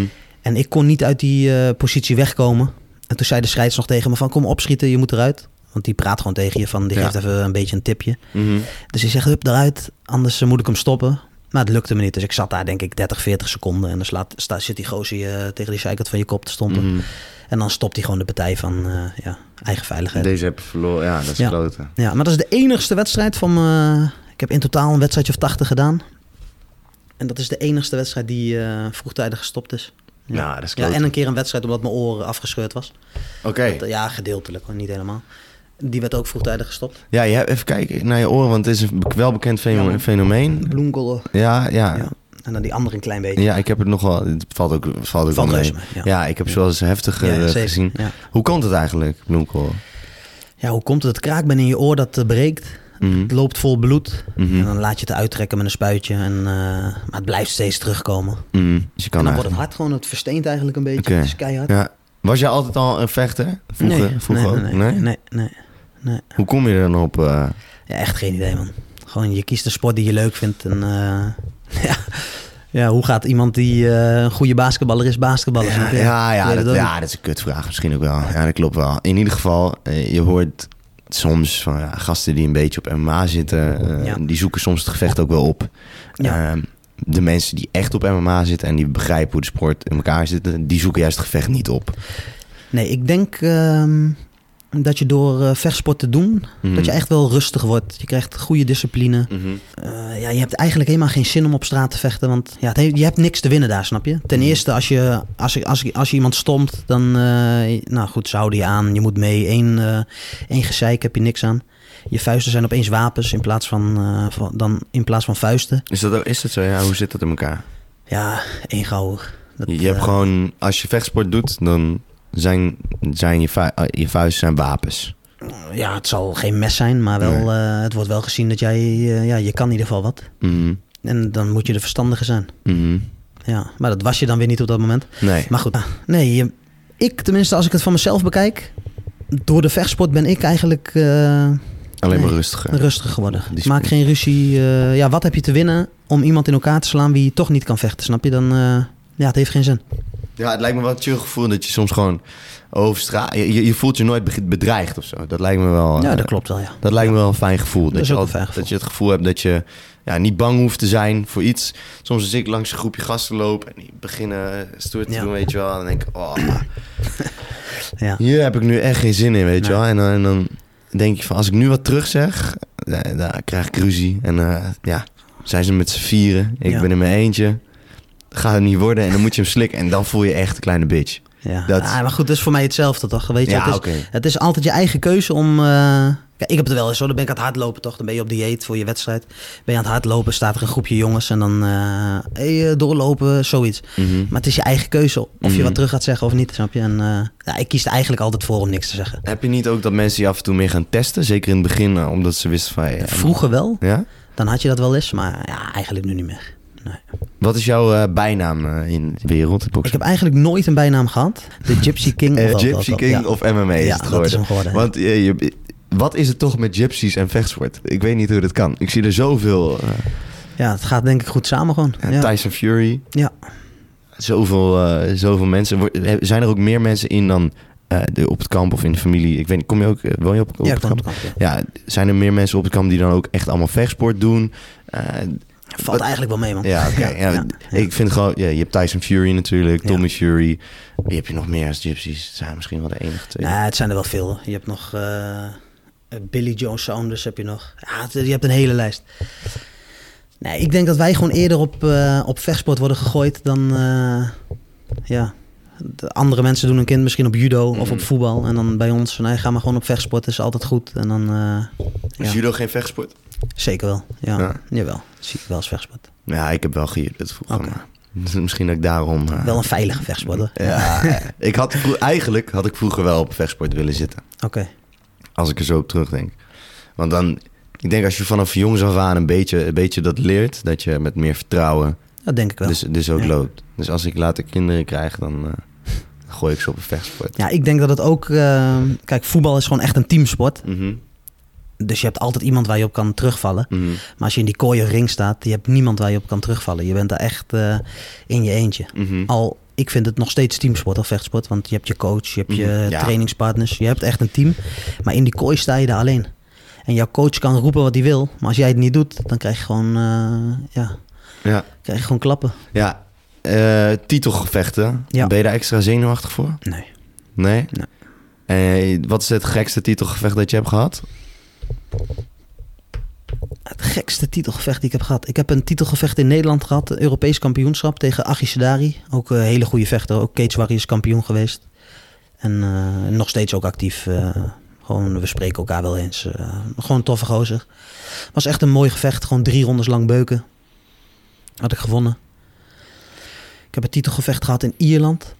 En ik kon niet uit die positie wegkomen. En toen zei de scheids nog tegen me van... kom opschieten, je moet eruit. Want die praat gewoon tegen je van... die Ja. geeft even een beetje een tipje. Mhm. Dus hij zegt, hup, eruit. Anders eh, moet ik hem stoppen. Maar het lukte me niet. Dus ik zat daar denk ik 30, 40 seconden. En dan slaat, sta, zit die gozer je tegen die zijkant van je kop te stompen. Mhm. En dan stopt hij gewoon de partij van eh, ja, eigen veiligheid. Deze heb je verloren, ja, dat is Ja. Ja, maar dat is de enigste wedstrijd van me. Ik heb in totaal een wedstrijdje of 80 gedaan. En dat is de enigste wedstrijd die eh, vroegtijdig gestopt is. Ja, dat is Ja, en een keer een wedstrijd omdat mijn oor afgescheurd was. Oké. Ja, gedeeltelijk, hoor, niet helemaal. Die werd ook vroegtijdig gestopt. Ja, je hebt, even kijken naar je oren, want het is een be- welbekend feno- Ja. fenomeen. Bloemkool. Ja, ja, Ja. En dan die andere een klein beetje. Ja, ik heb het nog wel. Het valt ook, valt ook Valt wel mee. Ja. ja. ik heb zoals heftig Ja, eh, gezien. Ja. Hoe komt het eigenlijk, bloemkool? ja, hoe komt het? Het kraakbeen in je oor dat eh, breekt. Mhm. Het loopt vol bloed. Mhm. En dan laat je het uittrekken met een spuitje. En, eh, maar het blijft steeds terugkomen. Mhm. Dus je kan en dan wordt het hard gewoon, het versteent eigenlijk een beetje. Oké. Het is keihard. Ja. Was jij altijd al een vechter? Vroeger, nee, vroeger nee, ook? nee, nee, nee, nee, nee. Hoe kom je er dan op? eh? Ja, echt geen idee, man. Gewoon, je kiest een sport die je leuk vindt. En eh, ja. ja, hoe gaat iemand die eh, een goede basketballer is, basketballen? Ja, ja, ja, dat, ja, dat is een kutvraag misschien ook wel. Ja, dat klopt wel. In ieder geval, je hoort soms van ja, gasten die een beetje op MMA zitten, Ja. die zoeken soms het gevecht ook wel op. Ja. Ehm, de mensen die echt op MMA zitten en die begrijpen hoe de sport in elkaar zit, die zoeken juist het gevecht niet op. Nee, ik denk ehm, dat je door eh, vechtsport te doen, Mhm. dat je echt wel rustig wordt. Je krijgt goede discipline. Mhm. Eh, ja, je hebt eigenlijk helemaal geen zin om op straat te vechten, want ja, heeft- je hebt niks te winnen daar, snap je? Ten Mhm. eerste, als je, als, als, je, als je iemand stomt, dan, eh, nou goed, ze houden je aan, je moet mee. Eén, één gezeik heb je niks aan. Je vuisten zijn opeens wapens in plaats van, van, dan, in plaats van vuisten. Is dat, is dat zo? Ja, hoe zit dat in elkaar? Ja, één gauw. Dat, Je, hebt gewoon, als je vechtsport doet, dan zijn, zijn je, vu- eh, je vuisten zijn wapens. Ja, het zal geen mes zijn, maar wel, Nee. eh, het wordt wel gezien dat jij, eh, ja, je kan in ieder geval wat. Mhm. En dan moet je de verstandige zijn. Mhm. Ja, maar dat was je dan weer niet op dat moment. Nee. Maar goed, ah, nee, je- ik tenminste, als ik het van mezelf bekijk, door de vechtsport ben ik eigenlijk Alleen maar nee. rustiger. rustig geworden. Maak geen ruzie. ja, wat heb je te winnen om iemand in elkaar te slaan wie toch niet kan vechten, snap je? Dan, ja, het heeft geen zin. Ja, het lijkt me wel een chill gevoel dat je soms gewoon over straat... Je, voelt je nooit be- bedreigd of zo. Dat lijkt me wel... Ja, eh, dat klopt wel, ja. Dat lijkt me wel een fijn gevoel. Dat, is je, ook al- een fijn gevoel. dat je het gevoel hebt dat je ja, niet bang hoeft te zijn voor iets. Soms als ik langs een groepje gasten loop en die beginnen stoer te Ja. doen, weet je wel. Dan denk ik, oh, ja. hier heb ik nu echt geen zin in, weet je Nee. wel. En dan, en dan denk je van, als ik nu wat terug zeg, dan, krijg ik ruzie. En eh, ja, zijn ze met z'n vieren. Ik Ja. ben in mijn eentje. Gaat het niet worden en dan moet je hem slikken. En dan voel je echt een kleine bitch. Ja. Dat- Ah, maar goed, dat is voor mij hetzelfde toch? Weet je, Ja, het, is, het is altijd je eigen keuze om. eh, Kijk, ik heb het wel eens zo. Dan ben ik aan het hardlopen toch? Dan ben je op dieet voor je wedstrijd. Ben je aan het hardlopen, staat er een groepje jongens en dan eh, hey, eh, doorlopen, zoiets. Mhm. Maar het is je eigen keuze of je Mhm. wat terug gaat zeggen of niet, snap je? En ja, ik kies er eigenlijk altijd voor om niks te zeggen. Heb je niet ook dat mensen je af en toe meer gaan testen? Zeker in het begin, omdat ze wisten van... ja, Vroeger wel, Ja? dan had je dat wel eens, maar ja, eigenlijk nu niet meer. Wat is jouw eh, bijnaam eh, in de wereld? Ik boksen? heb eigenlijk nooit een bijnaam gehad. De Gypsy King. Eh, of wat- Gypsy wat- King ja. of MMA is Ja, het dat geworden. is hem geworden. Want eh, je, wat is het toch met gypsies en vechtsport? Ik weet niet hoe dat kan. Ik zie er zoveel. eh, Ja, het gaat denk ik goed samen gewoon. ja. Tyson Fury. Ja. Zoveel, eh, zoveel mensen. Wo- eh, Zijn er ook meer mensen in dan eh, de, op het kamp of in de familie? Ik weet niet, kom je ook, eh, woon je op, op Ja, het kamp? ja. Ja, zijn er meer mensen op het kamp die dan ook echt allemaal vechtsport doen? Eh, Valt eigenlijk wel mee, man. ja, oké. ja, ja, Ik vind gewoon, ja, je hebt Tyson Fury natuurlijk. Tommy Fury. Wie heb je nog meer als gypsies? Het zijn misschien wel de enige twee. Nou, het zijn er wel veel. Je hebt nog eh, Billy Joe Saunders heb je nog. Ja, je hebt een hele lijst. Nee, ik denk dat wij gewoon eerder op, eh, op vechtsport worden gegooid dan... eh, ja, de andere mensen doen een kind misschien op judo of op Mhm. voetbal. En dan bij ons, nee, ga maar gewoon op vechtsport, dat is altijd goed. En dan, Is judo geen vechtsport? Zeker wel. Ja, Ja. jawel. Zie ik wel als vechtsport. Ja, ik heb wel gejudo'd vroeger. Maar misschien dat ik daarom... eh, Wel een veilige vechtsport, hoor. Ja, ik had eigenlijk had ik vroeger wel op vechtsport willen zitten. Oké. Als ik er zo op terugdenk. Want dan, Ik denk als je vanaf jongs af aan een beetje, een beetje dat leert, dat je met meer vertrouwen Dat denk ik wel. dus, dus ook Ja. loopt. Dus als ik later kinderen krijg, dan eh, gooi ik ze op een vechtsport. Ja, ik denk dat het ook... eh, kijk, voetbal is gewoon echt een teamsport. Mhm, Dus je hebt altijd iemand waar je op kan terugvallen. mhm. Maar als je in die kooi of ring staat, je hebt niemand waar je op kan terugvallen. Je bent daar echt eh, in je eentje. Mhm. Al, ik vind het nog steeds teamsport of vechtsport. Want je hebt je coach, je hebt je Mhm, ja. trainingspartners. Je hebt echt een team. Maar in die kooi sta je daar alleen. En jouw coach kan roepen wat hij wil. Maar als jij het niet doet, dan krijg je gewoon, eh, ja, Ja, krijg je gewoon klappen. ja. Eh, titelgevechten. Ja. Ben je daar extra zenuwachtig voor? Nee. Nee? Nee. Wat is het gekste titelgevecht dat je hebt gehad? Het gekste titelgevecht die ik heb gehad. Ik heb een titelgevecht in Nederland gehad. Europees kampioenschap tegen Achi Sedari. Ook een hele goede vechter. Ook Cage Warriors kampioen geweest. En eh, nog steeds ook actief. eh, gewoon, we spreken elkaar wel eens. eh, gewoon een toffe gozer. Was echt een mooi gevecht. Gewoon drie rondes lang beuken. Had ik gewonnen. Ik heb een titelgevecht gehad in Ierland.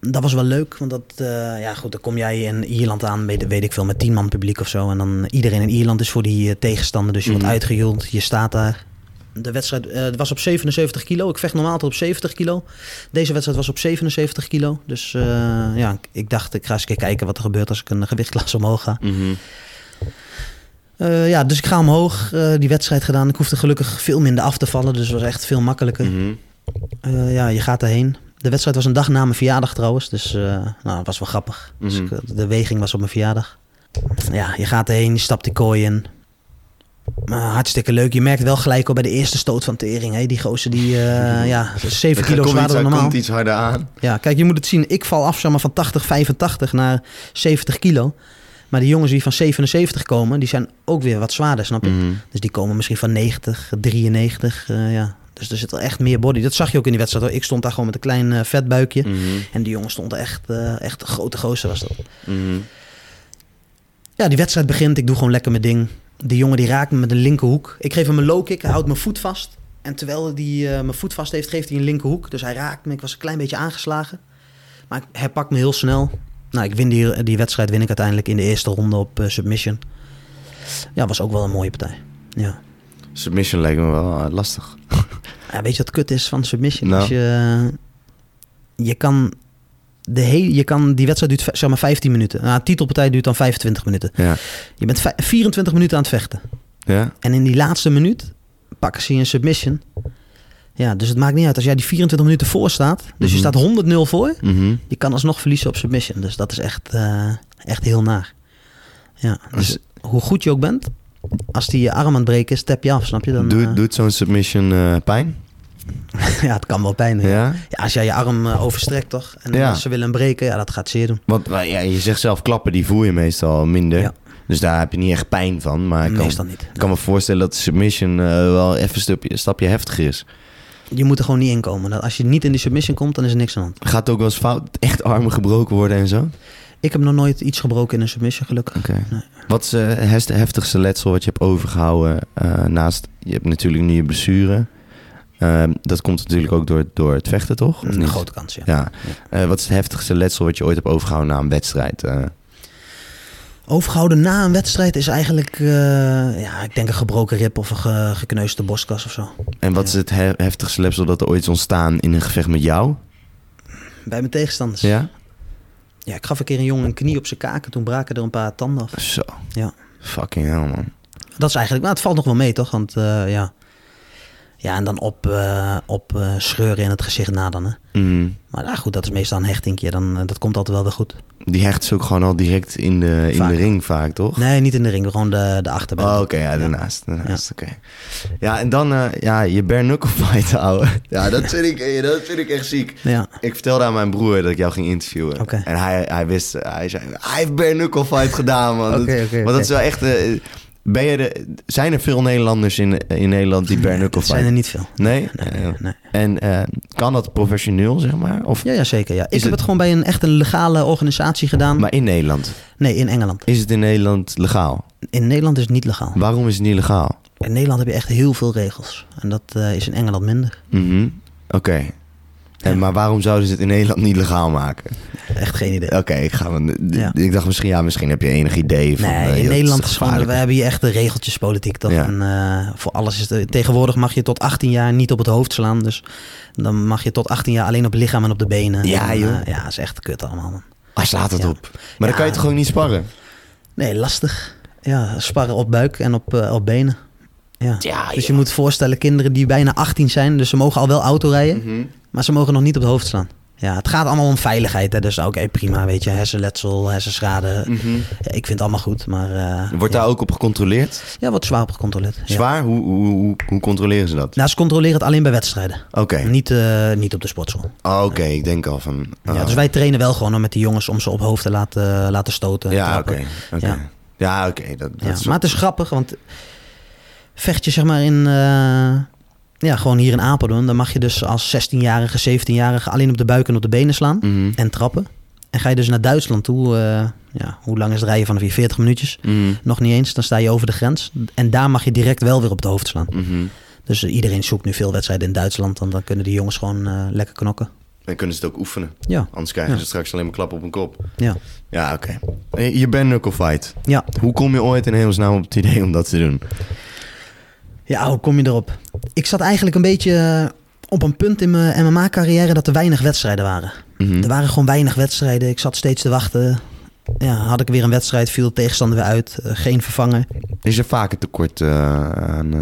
Dat was wel leuk, want dat, eh, ja goed, dan kom jij in Ierland aan, weet, weet ik veel, met tien man publiek of zo. En dan iedereen in Ierland is voor die eh, tegenstander, dus je Mhm. wordt uitgejoeld, je staat daar. De wedstrijd eh, was op 77 kilo. Ik vecht normaal op 70 kilo. Deze wedstrijd was op 77 kilo. Dus ja, ik- dacht, ik ga eens kijken wat er gebeurt als ik een gewichtklasse omhoog ga. Mhm. Ja, dus ik ga omhoog, die wedstrijd gedaan. Ik hoefde gelukkig veel minder af te vallen, dus het was echt veel makkelijker. Mhm. Ja, je gaat erheen. De wedstrijd was een dag na mijn verjaardag trouwens. Dus eh, nou, dat was wel grappig. Dus Mhm. eh, de weging was op mijn verjaardag. Ja, je gaat erheen, je stapt die kooi in. Maar hartstikke leuk. Je merkt wel gelijk al bij de eerste stoot van tering. Hè? Die gozer die, eh, ja, 7 Er kilo zwaarder dan normaal. komt iets harder aan. Ja, kijk, je moet het zien. Ik val af zeg maar, van 80, 85 naar 70 kilo. Maar die jongens die van 77 komen, die zijn ook weer wat zwaarder, snap je? Mhm. Dus die komen misschien van 90, 93, eh, ja. Dus er zit wel echt meer body. Dat zag je ook in die wedstrijd. hoor. Ik stond daar gewoon met een klein eh, vetbuikje. Mhm. En die jongen stond echt, eh, echt een grote gozer was dat. Mhm. Ja, die wedstrijd begint. Ik doe gewoon lekker mijn ding. Die jongen die raakt me met een linkerhoek. Ik geef hem een low kick. Hij houdt mijn voet vast. En terwijl hij eh, mijn voet vast heeft, geeft hij een linkerhoek. Dus hij raakt me. Ik was een klein beetje aangeslagen. Maar hij pakt me heel snel. Nou, ik win die, die wedstrijd win ik uiteindelijk in de eerste ronde op submission. Ja, was ook wel een mooie partij. Ja. Submission lijkt me wel eh, lastig. Ja, weet je wat kut is van submission? Nou. Als je, je kan de hele, je kan die wedstrijd duurt zeg maar 15 minuten. Nou, titelpartij duurt dan 25 minuten. Ja. Je bent vij- 24 minuten aan het vechten. Ja? En in die laatste minuut pakken ze je een submission. Ja, dus het maakt niet uit als jij die 24 minuten voor staat. Dus je Mhm. staat 100-0 voor. Mhm. Je kan alsnog verliezen op submission. Dus dat is echt, eh, echt heel naar. Ja, dus Als- hoe goed je ook bent, als die je arm aan het breken is, tap je af, snap je? Dan, Doet, eh, doet zo'n submission eh, pijn? ja, het kan wel pijn doen. Ja? Ja, als jij je arm eh, overstrekt toch? En Ja. ze willen hem breken, ja, dat gaat zeer doen. Want ja, je zegt zelf klappen, die voel je meestal minder. Ja. Dus daar heb je niet echt pijn van. Maar ik kan, Meestal niet. ik kan me voorstellen dat de submission wel even een stapje, een stapje heftiger is. Je moet er gewoon niet in komen. Als je niet in die submission komt, dan is er niks aan de hand. Gaat het ook wel eens fout? Echt armen gebroken worden en zo? Ik heb nog nooit iets gebroken in een submission, gelukkig. Oké. Nee. Wat is eh, het heftigste letsel wat je hebt overgehouden eh, naast... Je hebt natuurlijk nu je blessure. Ehm, dat komt natuurlijk ook door, door het vechten, toch? Een grote kans, ja. Ja. Eh, wat is het heftigste letsel wat je ooit hebt overgehouden na een wedstrijd? Eh, Overgehouden na een wedstrijd is eigenlijk, ja, ik denk een gebroken rib of een ge- gekneusde borstkas of zo. en wat Ja. is het he- heftigste letsel dat er ooit is ontstaan in een gevecht met jou? Bij mijn tegenstanders. Ja? Ja, ik gaf een keer een jongen een knie op zijn kaken. Toen braken er een paar tanden af. Zo. Ja. Fucking hell, man. Dat is eigenlijk, maar het valt nog wel mee, toch? Want eh, ja. Ja, en dan op, eh, op eh, scheuren in het gezicht na dan. Hè. Mhm. Maar ja, goed, dat is meestal een hechtingje. Dan, eh, dat komt altijd wel weer goed. Die hecht is ook gewoon al direct in de, in Vaak. de ring vaak, toch? Nee, niet in de ring, gewoon de, de. Oh, oké, ja, daarnaast. daarnaast oké. Ja, en dan ja, je bare knuckle fight houden. Ja, dat vind, ik, dat vind ik echt ziek. Ja, Ik vertelde aan mijn broer dat ik jou ging interviewen. En hij, hij wist, hij zei, hij heeft bare knuckle fight gedaan, man. Oké, Dat- Maar dat is wel echt... ben je de, zijn er veel Nederlanders in, in Nederland die bare knuckle het zijn er niet veel. Nee? Nee, Eh, nee. En eh, kan dat professioneel, zeg maar? Of, Ja, ja, zeker. Ja. Ik heb het- het gewoon bij een echt een legale organisatie gedaan. Maar in Nederland? Nee, in Engeland. Is het in Nederland legaal? In Nederland is het niet legaal. Waarom is het niet legaal? In Nederland heb je echt heel veel regels. En dat eh, is in Engeland minder. Mhm. Oké. En, maar waarom zouden ze het in Nederland niet legaal maken? Echt geen idee. Oké, ik ga. Ja. Ik dacht misschien, ja, misschien heb je enig idee van. Nee, eh, in dat Nederland is gewoon, we hebben hier echt de regeltjespolitiek toch? Ja. En eh, voor alles is het, tegenwoordig mag je tot 18 jaar niet op het hoofd slaan. Dus dan mag je tot 18 jaar alleen op het lichaam en op de benen. Ja, En, joh. eh, ja, is echt kut allemaal. Man. Waar slaat het Ja. op? Maar dan kan je het gewoon niet sparren. Nee, lastig. Ja, sparren op buik en op, op benen. Ja. Ja, dus je moet voorstellen, kinderen die bijna 18 zijn, dus ze mogen al wel auto rijden, Mhm. maar ze mogen nog niet op het hoofd slaan. Ja, het gaat allemaal om veiligheid. Hè? Dus oké, prima, weet je, hersenletsel, hersenschade. Mhm. Ja, ik vind het allemaal goed, maar eh, Wordt ja. daar ook op gecontroleerd? ja, wordt zwaar op gecontroleerd. Ja. Zwaar? Hoe, hoe, hoe, hoe controleren ze dat? Nou, ze controleren het alleen bij wedstrijden. Oké. Niet, eh, niet op de sportschool. Oh, Oké, ik denk al van. Ja, oh. dus wij trainen wel gewoon met die jongens om ze op hoofd te laten, laten stoten. Ja, oké. Ja. Ja, oké. dat, dat Ja, is maar het is grappig, want vecht je zeg maar in, eh, ja, gewoon hier in Apeldoorn, dan mag je dus als 16-jarige, 17-jarige alleen op de buik en op de benen slaan Mhm. en trappen. En ga je dus naar Duitsland toe, eh, ja, hoe lang is het rijden vanaf hier? 40 minuutjes? Mhm. Nog niet eens, dan sta je over de grens. En daar mag je direct wel weer op het hoofd slaan. Mhm. Dus eh, iedereen zoekt nu veel wedstrijden in Duitsland, want dan kunnen die jongens gewoon lekker knokken. Dan kunnen ze het ook oefenen. Ja, Anders krijgen Ja. ze straks alleen maar klap op hun kop. ja, Ja, oké. Je bent knuckle fight. ja. Hoe kom je ooit in hemelsnaam op het idee om dat te doen? Ja, hoe kom je erop? Ik zat eigenlijk een beetje eh, op een punt in mijn MMA-carrière dat er weinig wedstrijden waren. Mhm. Er waren gewoon weinig wedstrijden. Ik zat steeds te wachten. Ja, had ik weer een wedstrijd, viel de tegenstander weer uit. eh, geen vervanger. Is er vaak een tekort eh, aan...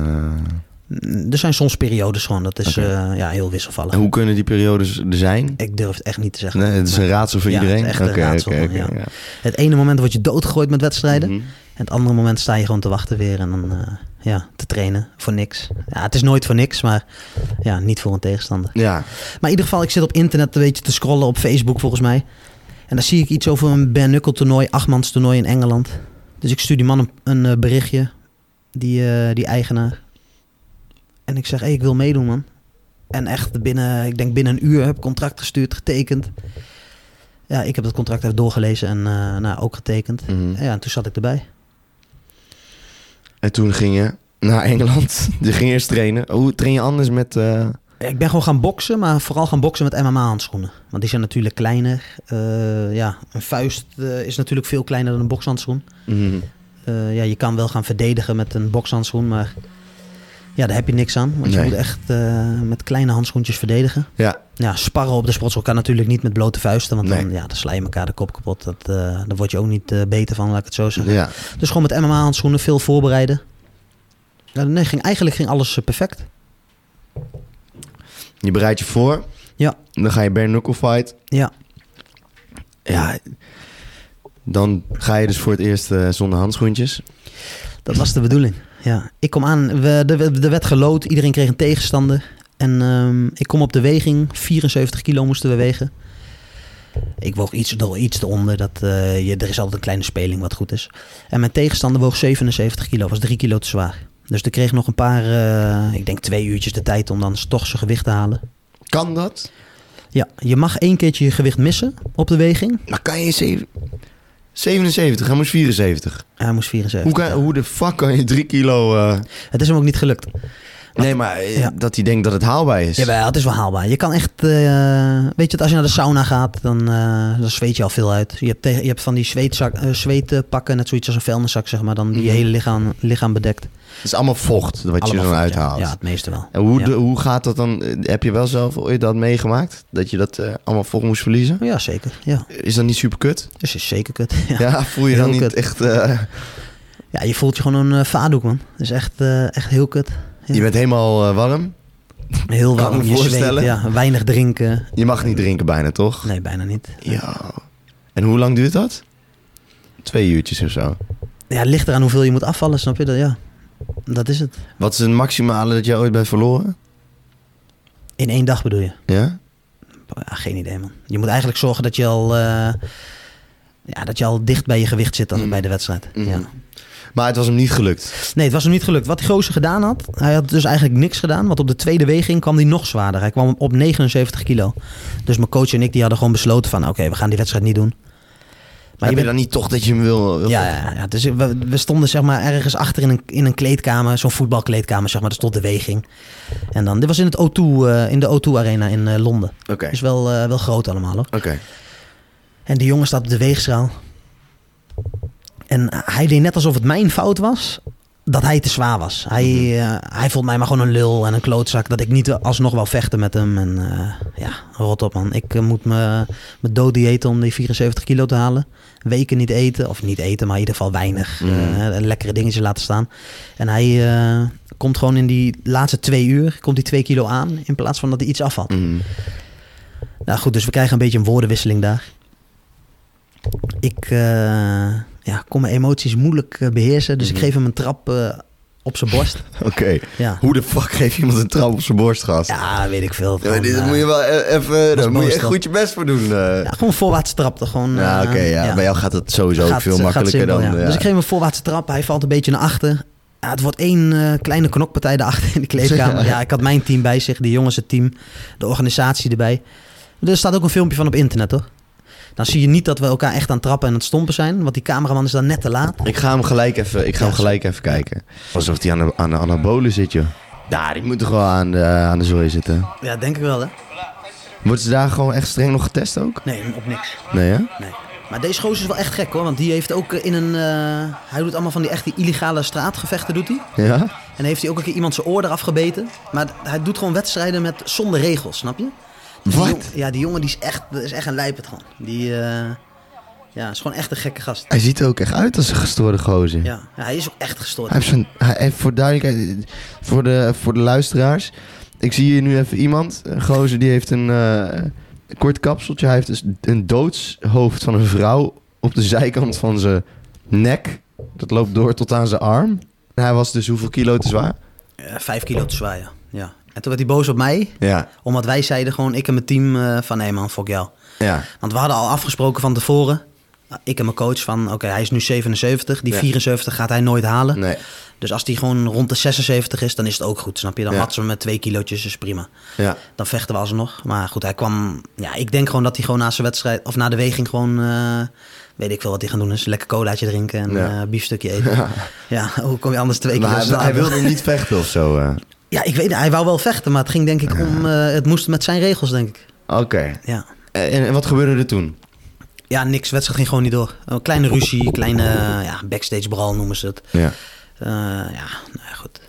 Er zijn soms periodes gewoon. Dat is ja, heel wisselvallig. En hoe kunnen die periodes er zijn? Ik durf het echt niet te zeggen. Nee, het is een raadsel voor Ja, iedereen? het is echt een raadsel, ja. ja. Het ene moment word je doodgegooid met wedstrijden. Mhm. Het andere moment sta je gewoon te wachten weer. En dan eh, ja, te trainen voor niks. Ja, het is nooit voor niks, maar ja, niet voor een tegenstander. Ja, Maar in ieder geval, ik zit op internet een beetje te scrollen op Facebook volgens mij. En dan zie ik iets over een bare knuckle toernooi, achtmans toernooi in Engeland. Dus ik stuur die man een, een eh, berichtje, die, eh, die eigenaar. En ik zeg, hey, ik wil meedoen man. En echt binnen, ik denk binnen een uur heb ik contract gestuurd, getekend. Ja, ik heb het contract even doorgelezen en nou, ook getekend. Mhm. Ja, en toen zat ik erbij. En toen ging je naar Engeland. Je ging eerst trainen. Hoe train je anders met... eh, Ik ben gewoon gaan boksen, maar vooral gaan boksen met MMA-handschoenen. Want die zijn natuurlijk kleiner. Eh, ja, een vuist eh, is natuurlijk veel kleiner dan een bokshandschoen. mhm. Ja, je kan wel gaan verdedigen met een bokshandschoen, maar ja, daar heb je niks aan. Want je moet echt eh, met kleine handschoentjes verdedigen. Ja, Ja, sparren op de sportschool kan natuurlijk niet met blote vuisten, want Nee. dan, ja, dan sla je elkaar de kop kapot. Dat, daar word je ook niet eh, beter van, laat ik het zo zeggen. ja. Dus gewoon met MMA-handschoenen, veel voorbereiden. Ja, nee, ging, eigenlijk ging alles perfect. Je bereidt je voor. Ja. Dan ga je bare knuckle fight. Ja, Ja. Dan ga je dus voor het eerst zonder handschoentjes. Dat was de bedoeling. Ja, ik kom aan, we, er, er werd gelood, iedereen kreeg een tegenstander. En ehm, ik kom op de weging, 74 kilo moesten we wegen. Ik woog iets, iets eronder, dat, eh, je, er is altijd een kleine speling wat goed is. En mijn tegenstander woog 77 kilo, was 3 kilo te zwaar. Dus ik kreeg nog een paar, eh, ik denk twee uurtjes de tijd om dan toch zijn gewicht te halen. Kan dat? Ja, je mag één keertje je gewicht missen op de weging. Maar kan je zeven- 77, hij moest 74. Hij moest 74. Hoe, kan, hoe de fuck kan je 3 kilo... eh, Het is hem ook niet gelukt. Nee, maar eh, Ja. dat hij denkt dat het haalbaar is. Jawel, het is wel haalbaar. Je kan echt, eh, weet je, als je naar de sauna gaat, dan, eh, dan zweet je al veel uit. Je hebt, je hebt van die zweetzak, eh, zweetpakken, net zoiets als een vuilniszak, zeg maar, dan die je Mhm. hele lichaam, lichaam bedekt. Het is allemaal vocht wat Allemaal je vocht, uithaalt. Ja, ja, het meeste wel. En hoe, Ja. de, hoe gaat dat dan? Heb je wel zelf ooit dat meegemaakt? Dat je dat allemaal vocht moest verliezen? Ja, zeker. Ja, Is dat niet super kut? dus is zeker kut. Ja. Ja, voel je dan Heel niet kut. echt... Ja, je voelt je gewoon een uh, vaardoek, man. Dat is echt, echt heel kut. Je bent helemaal eh, warm. Heel Kan warm, me je zweet, voorstellen. ja, weinig drinken. Je mag niet drinken bijna, toch? Nee, bijna niet. Ja. En hoe lang duurt dat? Twee uurtjes of zo. Ja, het ligt eraan hoeveel je moet afvallen, snap je dat? Ja, dat is het. Wat is het maximale dat je ooit bent verloren? In één dag bedoel je? Ja? Ja, geen idee, man. Je moet eigenlijk zorgen dat je al, eh, ja, dat je al dicht bij je gewicht zit dan Mm. bij de wedstrijd. Mhm. Ja. Maar het was hem niet gelukt. Nee, het was hem niet gelukt. Wat die gozer gedaan had, hij had dus eigenlijk niks gedaan. Want op de tweede weging kwam hij nog zwaarder. Hij kwam op 79 kilo. Dus mijn coach en ik die hadden gewoon besloten van... oké, we gaan die wedstrijd niet doen. Maar je heb je bent- dan niet toch dat je hem wil... wil- Ja, ja, ja. Dus we, we stonden zeg maar ergens achter in een, in een kleedkamer, zo'n voetbalkleedkamer, zeg maar. Er stond de weging. En dan, dit was in, het O2, eh, in de O2 Arena in eh, Londen. Oké, Dus wel, eh, wel groot allemaal hoor. oké. En die jongen staat op de weegschaal. En hij deed net alsof het mijn fout was. Dat hij te zwaar was. Hij, eh, hij vond mij maar gewoon een lul en een klootzak. Dat ik niet alsnog wou vechten met hem. En eh, ja, rot op man. Ik eh, moet me, me dood diëten om die 74 kilo te halen. Weken niet eten. Of niet eten, maar in ieder geval weinig. Eh, lekkere dingetjes laten staan. En hij komt gewoon in die laatste twee uur. Komt hij twee kilo aan. In plaats van dat hij iets afvalt. Mhm. Nou goed, dus we krijgen een beetje een woordenwisseling daar. Ik ja, kon mijn emoties moeilijk eh, beheersen, dus ik Mhm. geef hem een trap eh, op zijn borst. Oké. Ja. Hoe de fuck geeft iemand een trap op zijn borst, gast? ja, weet ik veel. Ja, dit eh, moet je wel e- even... Daar moet je echt goed je best voor doen. ja, gewoon voorwaartse trap. toch Gewoon, Ja, oké. ja. Bij jou gaat het sowieso Gaat- veel makkelijker simpel, dan... Dus ik geef hem een voorwaartse trap. Hij valt een beetje naar achter. Ja, het wordt één kleine knokpartij daarachter in de kleedkamer. Ja, ik had mijn team bij zich, die jongens het team, de organisatie erbij. Er staat ook een filmpje van op internet, toch? Dan zie je niet dat we elkaar echt aan het trappen en aan het stompen zijn. Want die cameraman is dan net te laat. Ik ga hem gelijk even, ik ga hem gelijk even kijken. Alsof hij aan de, aan de anabolen zit, joh. Ja, die moet toch wel aan de, aan de zooi zitten. Ja, denk ik wel, hè? Wordt ze daar gewoon echt streng nog getest ook? Nee, op niks. Nee, hè? Nee. Maar deze gozer is wel echt gek hoor. Want die heeft ook in een. eh, hij doet allemaal van die echte illegale straatgevechten. Doet hij. Ja? En heeft hij ook een keer iemand zijn oor eraf gebeten. Maar hij doet gewoon wedstrijden met zonder regels, snap je? Dus die Wat? ja, die jongen die is echt, is echt een lijpet gewoon. Die eh, ja, is gewoon echt een gekke gast. Hij ziet er ook echt uit als een gestoorde gozer. Ja, ja, hij is ook echt gestoord. Hij heeft hij heeft voor duidelijkheid, voor de, voor de luisteraars. Ik zie hier nu even iemand, een gozer die heeft een eh, kort kapseltje. Hij heeft dus een doodshoofd van een vrouw op de zijkant van zijn nek. Dat loopt door tot aan zijn arm. En hij was dus hoeveel kilo te zwaar? Eh, vijf kilo te zwaar, ja. ja. En toen werd hij boos op mij. Ja, Omdat wij zeiden gewoon, ik en mijn team, eh, van nee man, fuck jou. ja. Want we hadden al afgesproken van tevoren. Ik en mijn coach van, oké, hij is nu 77. Die Ja. 74 gaat hij nooit halen. Nee. Dus als die gewoon rond de 76 is, dan is het ook goed, snap je? Dan Ja. matsen we met twee kilootjes, is prima. Ja. Dan vechten we alsnog. Maar goed, hij kwam... Ja, ik denk gewoon dat hij gewoon na zijn wedstrijd... Of na de weging gewoon... eh, weet ik veel wat hij gaan doen is. Lekker colaatje drinken en Ja. eh, biefstukje eten. Ja. hoe kom je anders twee Maar kilo hij, hij wilde niet vechten of zo. eh. Ja, ik weet Hij wou wel vechten, maar het ging denk ik om... eh, het moest met zijn regels, denk ik. Oké. Ja. En, en wat gebeurde er toen? Ja, niks. Wedstrijd ging gewoon niet door. Een kleine ruzie, kleine ja, backstage brawl noemen ze het. Ja. Eh, ja, nou ja, goed.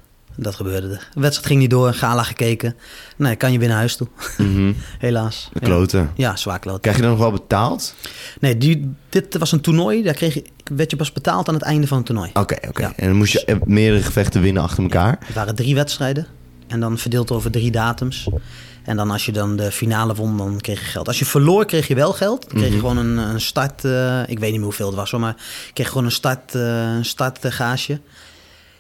Dat gebeurde er. De wedstrijd ging niet door, gala gekeken. Nee, kan je weer naar huis toe. Mhm. Helaas. Ja. Kloten. Ja, zwaar kloten. Krijg je dan nog wel betaald? Nee, die, dit was een toernooi. Daar kreeg je, werd je pas betaald aan het einde van het toernooi. Oké, oké. Ja. En dan moest je eh, meerdere gevechten winnen achter elkaar? Het waren drie wedstrijden. En dan verdeeld over drie datums. En dan als je dan de finale won, dan kreeg je geld. Als je verloor, kreeg je wel geld. Dan kreeg je Mhm. gewoon een, een start... eh, ik weet niet meer hoeveel het was, hoor, maar je kreeg gewoon een start, eh een startgage.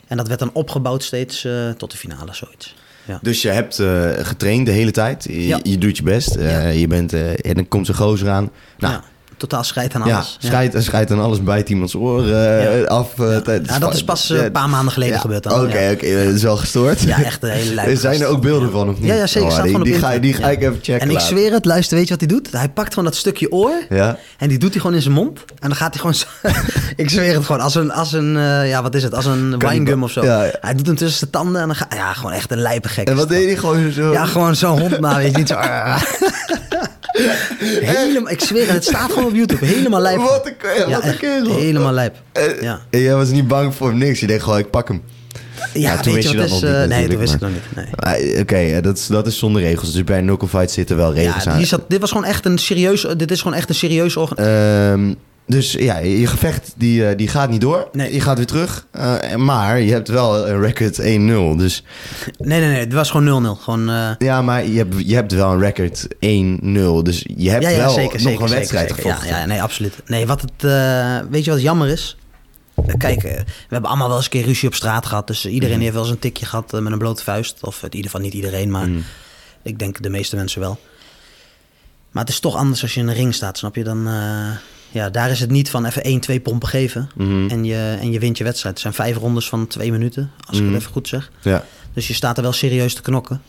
En dat werd dan opgebouwd steeds eh, tot de finale, zoiets. Ja. Dus je hebt eh, getraind de hele tijd. Je, Ja. je doet je best. Eh, Ja. je bent, en dan komt zo'n gozer aan. Nou, totaal scheid aan ja, alles. Ja. schijt, schijt dan alles bijt iemands oren eh, af. eh, dat is pas eh, een paar maanden geleden gebeurd Oké, dan. oké. ja. dat is wel gestoord. Ja, echt een hele lijpe Er zijn er ook beelden van, of niet? Ja, ja zeker. Oh, die, op die, ga, die ga ik even checken En ik zweer het, luister, weet je wat hij doet? Hij pakt gewoon dat stukje oor Ja? en die doet hij gewoon in zijn mond. En dan gaat hij gewoon zo... ik zweer het gewoon, als een, als een ja, wat is het? Als een winegum of zo. Hij doet hem tussen zijn tanden en dan gaat... Ja, gewoon echt een lijpe gek. En wat deed hij gewoon zo? Ja, gewoon zo'n hond na, weet je niet zo... helemaal, ik zweer het, staat gewoon op YouTube. Helemaal lijp. Wat een, ke- Ja, wat een echt kerel. helemaal lijp. Eh, Ja. En jij was niet bang voor niks. Je denkt gewoon, ik pak hem. Ja, toen weet wist je dat is... nog niet eh, nee, toen natuurlijk, wist ik nog niet. Nee. Oké, eh, dat, is, dat is zonder regels. Dus bij een knuckle fight zitten wel regels Ja, aan. zat, dit was gewoon echt een serieus... Dit is gewoon echt een serieus organ... Dus ja, je gevecht die, eh, die gaat niet door. Nee. Je gaat weer terug. Eh, maar je hebt wel een record 1-0. Dus Nee, nee, nee. Het was gewoon 0-0. Gewoon... eh, ja, maar je hebt, je hebt wel een record 1-0. Dus je hebt ja, ja, wel zeker, nog zeker, een wedstrijd zeker. gevochten. Ja, ja, nee, absoluut. Nee, wat het, weet je wat jammer is? Kijk, we hebben allemaal wel eens een keer ruzie op straat gehad. Dus iedereen Mhm. heeft wel eens een tikje gehad eh, met een blote vuist. Of in ieder geval niet iedereen, maar Mhm. ik denk de meeste mensen wel. Maar het is toch anders als je in een ring staat, snap je? Dan, ja, daar is het niet van even 1, 2 pompen geven. Mhm. En, je, en je wint je wedstrijd. Het zijn vijf rondes van twee minuten, als ik Mhm. het even goed zeg. Ja. Dus je staat er wel serieus te knokken.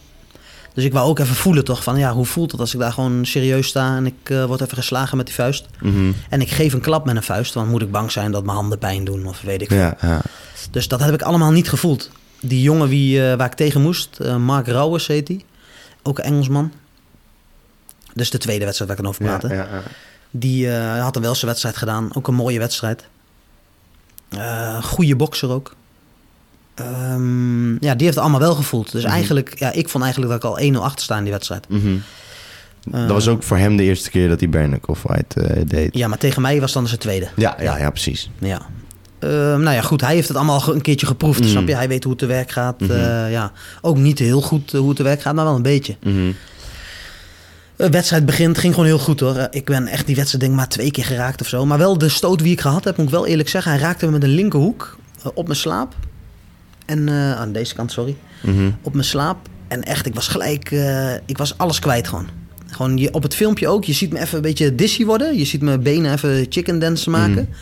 Dus ik wou ook even voelen toch van ja, hoe voelt het als ik daar gewoon serieus sta en ik eh, word even geslagen met die vuist. Mhm. En ik geef een klap met een vuist, want moet ik bang zijn dat mijn handen pijn doen of weet ik veel. Ja, ja. Dus dat heb ik allemaal niet gevoeld. Die jongen wie, eh, waar ik tegen moest, eh, Mark Rauwers heet hij. Ook een Engelsman. Dus de tweede wedstrijd waar ik aan over ja, ja. Die eh, had een wel zijn wedstrijd gedaan. Ook een mooie wedstrijd. Eh goede bokser ook. Ehm, ja, die heeft het allemaal wel gevoeld. Dus Mhm. eigenlijk, ja, ik vond eigenlijk dat ik al 1-0 achter sta in die wedstrijd. Mhm. Eh, dat was ook voor hem de eerste keer dat hij bare knuckle fight eh, deed. Ja, maar tegen mij was dan zijn tweede. Ja, ja, ja, precies. Ja. Ehm, nou ja, goed, hij heeft het allemaal een keertje geproefd, Mm. snap je? Hij weet hoe het te werk gaat. Mhm. Ja. Ook niet heel goed hoe het te werk gaat, maar wel een beetje. Mhm. De wedstrijd begint, ging gewoon heel goed hoor. Eh, Ik ben echt die wedstrijd denk ik maar twee keer geraakt of zo. Maar wel de stoot die ik gehad heb, moet ik wel eerlijk zeggen. Hij raakte me met een linkerhoek eh, op mijn slaap. En eh, aan deze kant, sorry. Mhm. Op mijn slaap. En echt, ik was gelijk, eh, ik was alles kwijt gewoon. Gewoon je, op het filmpje ook. Je ziet me even een beetje dizzy worden. Je ziet mijn benen even chicken dance maken. Mhm.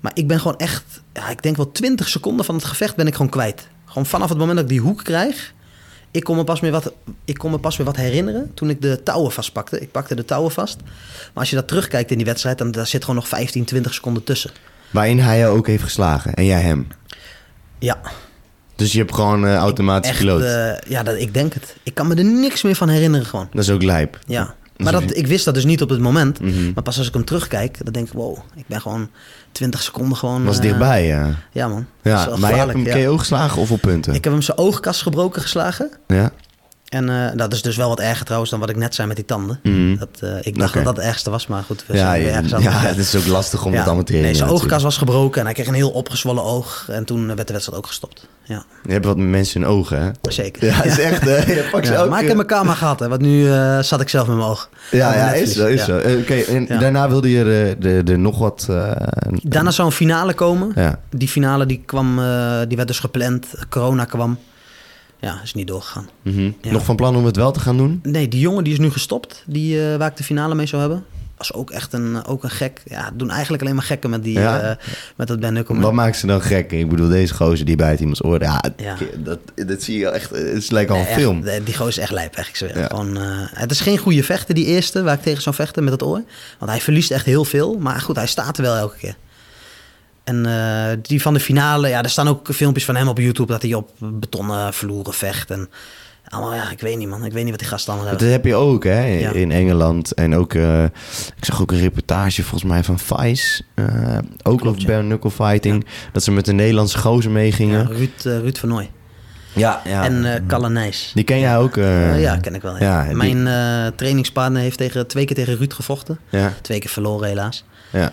Maar ik ben gewoon echt, ja, ik denk wel 20 seconden van het gevecht ben ik gewoon kwijt. Gewoon vanaf het moment dat ik die hoek krijg. Ik kon me pas weer wat, ik kon me pas weer wat herinneren toen ik de touwen vastpakte. Ik pakte de touwen vast. Maar als je dat terugkijkt in die wedstrijd, dan daar zit gewoon nog 15, 20 seconden tussen. Waarin hij jou ook heeft geslagen en jij hem. Ja, Dus je hebt gewoon eh, automatisch echt. eh, ja, dat, ik denk het. Ik kan me er niks meer van herinneren gewoon. Dat is ook lijp. Ja. Maar dat, ik wist dat dus niet op het moment. Mhm. Maar pas als ik hem terugkijk, dan denk ik, wow, ik ben gewoon 20 seconden gewoon... was eh, dichtbij, ja. Ja man. Ja, maar je hebt hem ja. Geslagen of op punten? Ik heb hem zijn oogkas gebroken geslagen. Ja? En eh, dat is dus wel wat erger trouwens dan wat ik net zei met die tanden. Mhm. Dat, eh, ik dacht dat dat het ergste was, maar goed. We Ja, zijn weer ja, ergens ja, het is ook lastig om Ja. het allemaal te Nee, herinneren. zijn oogkas was gebroken en hij kreeg een heel opgezwollen oog. En toen werd de wedstrijd ook gestopt. Ja, Je hebt wat mensen in ogen, hè? zeker. Ja, is echt, hè? Ze maar ik heb mijn karma gehad, hè, want nu eh, zat ik zelf met mijn oog. Ja, ja is zo, is zo. Oké, en daarna wilde je er, er nog wat... Daarna zou een finale komen. ja. Die finale die kwam, die werd dus gepland. Corona kwam. Ja, is niet doorgegaan. Mhm. Ja. Nog van plan om het wel te gaan doen? Nee, die jongen die is nu gestopt, die, eh, waar ik de finale mee zou hebben. Was ook echt een, ook een gek. Ja, doen eigenlijk alleen maar gekken met, die, Ja. eh, met dat Ben. Wat maakt ze dan gek? Ik bedoel, deze gozer die bijt iemands oor. Ja, Ja. Dat, dat zie je echt... Het lijkt al een echt, film. die gozer is echt lijp, echt. Ik zweer. Ja. Gewoon, eh, het is geen goede vechter, die eerste, waar ik tegen zou vechten met het oor. Want hij verliest echt heel veel. Maar goed, hij staat er wel elke keer. En eh, die van de finale, ja, er staan ook filmpjes van hem op YouTube... dat hij op betonnen vloeren vecht. En allemaal, ja, ik weet niet, man. Ik weet niet wat die gasten allemaal Dat hebben. heb je ook, hè, in, Ja. in Engeland. En ook, eh, ik zag ook een reportage volgens mij van Vice. eh, ook Klopt, over ja. bare knuckle fighting. Dat ze met de Nederlandse gozer meegingen. Ruud, Ruud van Nooy. Ja, ja. En Kalle Nijs. Die ken jij ook? Eh, ja, ken ik wel. Ja. ja, die- Mijn trainingspartner heeft tegen, twee keer tegen Ruud gevochten. Ja, Twee keer verloren helaas. ja.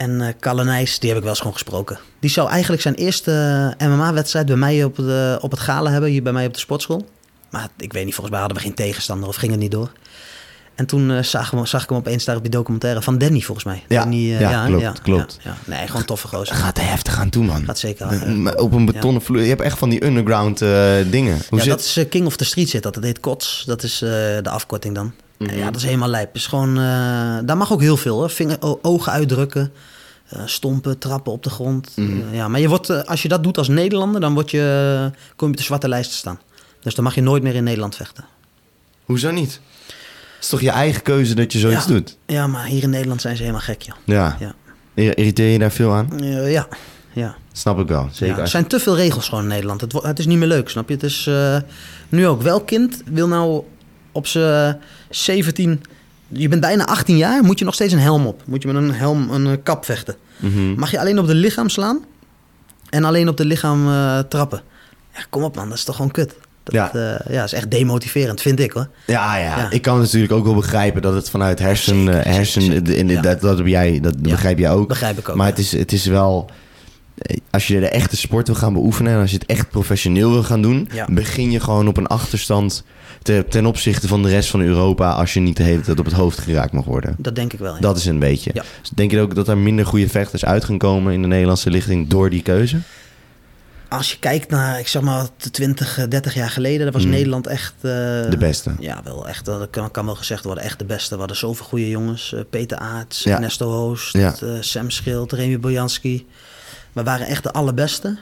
En eh Kalle Nijs, die heb ik wel eens gewoon gesproken. Die zou eigenlijk zijn eerste eh, MMA-wedstrijd bij mij op, de, op het gala hebben, hier bij mij op de sportschool. Maar ik weet niet, volgens mij hadden we geen tegenstander of ging het niet door. En toen eh, zag, we- zag ik hem opeens daar op die documentaire van Danny, volgens mij. Ja, Danny, eh, ja, klopt, klopt. Ja, ja. Nee, gewoon toffe gozer. Gaat er heftig aan toe, man. Gaat zeker. Eh, eh, op een betonnen vloer. Je hebt echt van die underground eh, dingen. Hoe ja, zit dat is eh, King of the Street zit dat. Dat heet KOTS. Dat is eh, de afkorting dan. Mhm. Ja, dat is helemaal lijp. Is gewoon, eh, daar mag ook heel veel hoor. Vinger, ogen uitdrukken. Eh, stompen, trappen op de grond. Mhm. Eh, ja, maar je wordt, eh, als je dat doet als Nederlander, dan word je, kom je op de zwarte lijst te staan. Dus dan mag je nooit meer in Nederland vechten. Hoezo niet? Het is toch je eigen keuze dat je zoiets Ja. doet? Ja, maar hier in Nederland zijn ze helemaal gek, joh. Ja. Ja, Ir- Irriteer je daar veel aan? Ja. ja. Snap ik wel. Zeker. Ja, er zijn te veel regels gewoon in Nederland. Het, het is niet meer leuk, snap je? Het is nu ook. Welk kind wil nou op zijn 17... Je bent bijna 18 jaar, moet je nog steeds een helm op. Moet je met een helm, een eh, kap vechten. Mhm. Mag je alleen op de lichaam slaan en alleen op de lichaam eh, trappen. Ja, kom op man, dat is toch gewoon kut. Dat, Ja. ja. ja, is echt demotiverend, vind ik hoor. Ja, ja, Ja. Ik kan natuurlijk ook wel begrijpen dat het vanuit hersen... Zeker, hersen zeker, zeker. in Ja. dat, dat, jij, dat begrijp jij ook. Begrijp ik ook. maar het is, het is wel... Als je de echte sport wil gaan beoefenen... en als je het echt professioneel wil gaan doen... Ja. begin je gewoon op een achterstand... te- ten opzichte van de rest van Europa... als je niet de hele tijd op het hoofd geraakt mag worden. Dat denk ik wel. ja. Dat is een beetje. Ja. Dus denk je ook dat er minder goede vechters uit gaan komen... in de Nederlandse lichting door die keuze? Als je kijkt naar, ik zeg maar, 20, eh, 30 jaar geleden, dat was Mhm. Nederland echt... eh, De beste. Ja, wel echt. Dat kan, kan wel gezegd worden. Echt de beste. We hadden zoveel goede jongens. Eh, Peter Aarts, Ja. Ernesto Hoost, eh, Sam Schild, Remy Bojanski. We waren echt de allerbeste.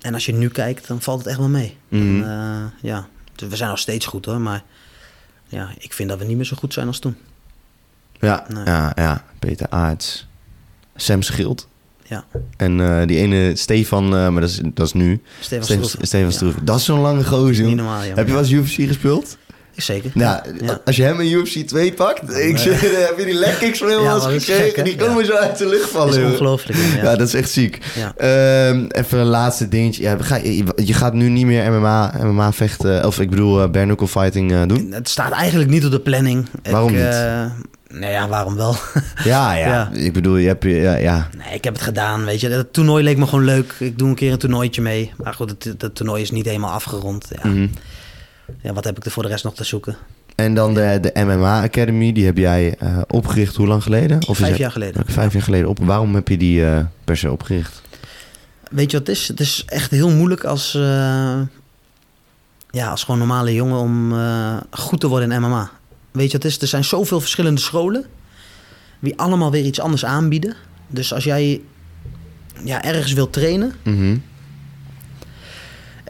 En als je nu kijkt, dan valt het echt wel mee. En, eh, ja. We zijn nog steeds goed hoor, maar ja, ik vind dat we niet meer zo goed zijn als toen. Ja, Nee. ja, ja. Peter Aarts. Sam Schild. Ja, En eh, die ene Stefan, eh, maar dat is, dat is nu. Stefan Ja. Stroeven. Dat is zo'n lange gozer. Normaal. Heb je wel eens UFC gespeeld? Zeker. Nou, Ja. als je hem in UFC 2 pakt, ik zeg, heb je die leg kicks van hem Ja, wel eens dat is gekregen? gek, die komen zo uit de lucht Dat vallen. is joh. ongelooflijk. Ja. Dat is echt ziek. Ehm, even een laatste dingetje. Ja, ga, je, je gaat nu niet meer MMA, MMA vechten, of ik bedoel uh, bare knuckle fighting eh, doen? Het staat eigenlijk niet op de planning. Waarom ik, niet? eh, nou ja, waarom wel? Ja, ja, Ja. Ik bedoel, je hebt... Ja, ja. nee, ik heb het gedaan, weet je. Het toernooi leek me gewoon leuk. Ik doe een keer een toernooitje mee. Maar goed, het, het toernooi is niet helemaal afgerond. Ja. Mhm. Ja, wat heb ik er voor de rest nog te zoeken? En dan de, de MMA Academy, die heb jij eh, opgericht hoe lang geleden? Of Vijf het- jaar geleden. Vijf jaar geleden op. Waarom heb je die eh, per se opgericht? Weet je wat het is? Het is echt heel moeilijk als, eh, ja, als gewoon normale jongen om goed te worden in MMA. Weet je wat het is? Er zijn zoveel verschillende scholen die allemaal weer iets anders aanbieden. Dus als jij ja, ergens wilt trainen, Mhm.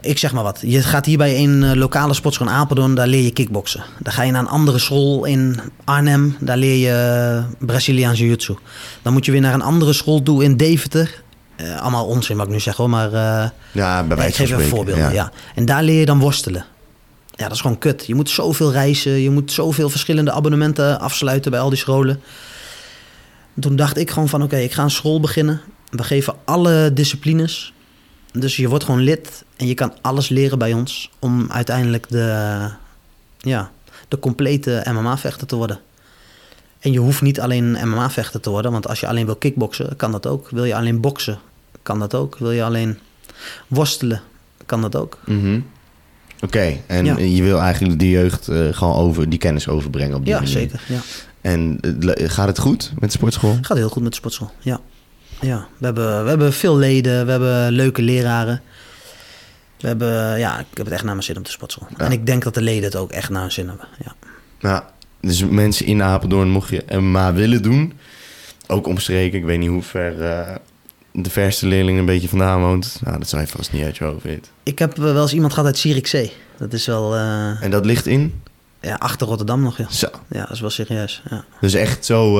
Ik zeg maar wat. Je gaat hier bij een eh, lokale sportschool in Apeldoorn, daar leer je kickboksen. Dan ga je naar een andere school in Arnhem, daar leer je eh, Braziliaans jiu-jitsu. Dan moet je weer naar een andere school toe in Deventer. Eh, allemaal onzin wat ik nu zeg hoor, maar... Ja, bij ik geef even spreken. voorbeelden, ja. En daar leer je dan worstelen. Ja, dat is gewoon kut. Je moet zoveel reizen, je moet zoveel verschillende abonnementen afsluiten bij al die scholen. Toen dacht ik gewoon van, oké, ik ga een school beginnen. We geven alle disciplines. Dus je wordt gewoon lid en je kan alles leren bij ons om uiteindelijk de, ja, de complete MMA-vechter te worden. En je hoeft niet alleen MMA-vechter te worden, want als je alleen wil kickboksen, kan dat ook. Wil je alleen boksen, kan dat ook. Wil je alleen worstelen, kan dat ook. Mhm. Oké, en Ja. je wil eigenlijk die jeugd eh, gewoon over, die kennis overbrengen op die Ja, manier. zeker. Ja. En eh, gaat het goed met de sportschool? Gaat heel goed met de sportschool. Ja. Ja. We, hebben, we hebben veel leden, we hebben leuke leraren. We hebben, ja, ik heb het echt naar mijn zin de sportschool. Ja. En ik denk dat de leden het ook echt naar hun zin hebben. Ja. Nou, dus mensen in Apeldoorn, mocht je MMA willen doen, ook omstreken, ik weet niet hoe ver eh, de verste leerling een beetje vandaan woont. Nou, dat zou je vast niet uit je hoofd weten. Ik heb eh, wel eens iemand gehad uit Zierikzee. Dat is wel eh, En dat ligt in? ja, achter Rotterdam nog. Ja. Zo. ja, dat is wel serieus. Ja. Dus echt zo,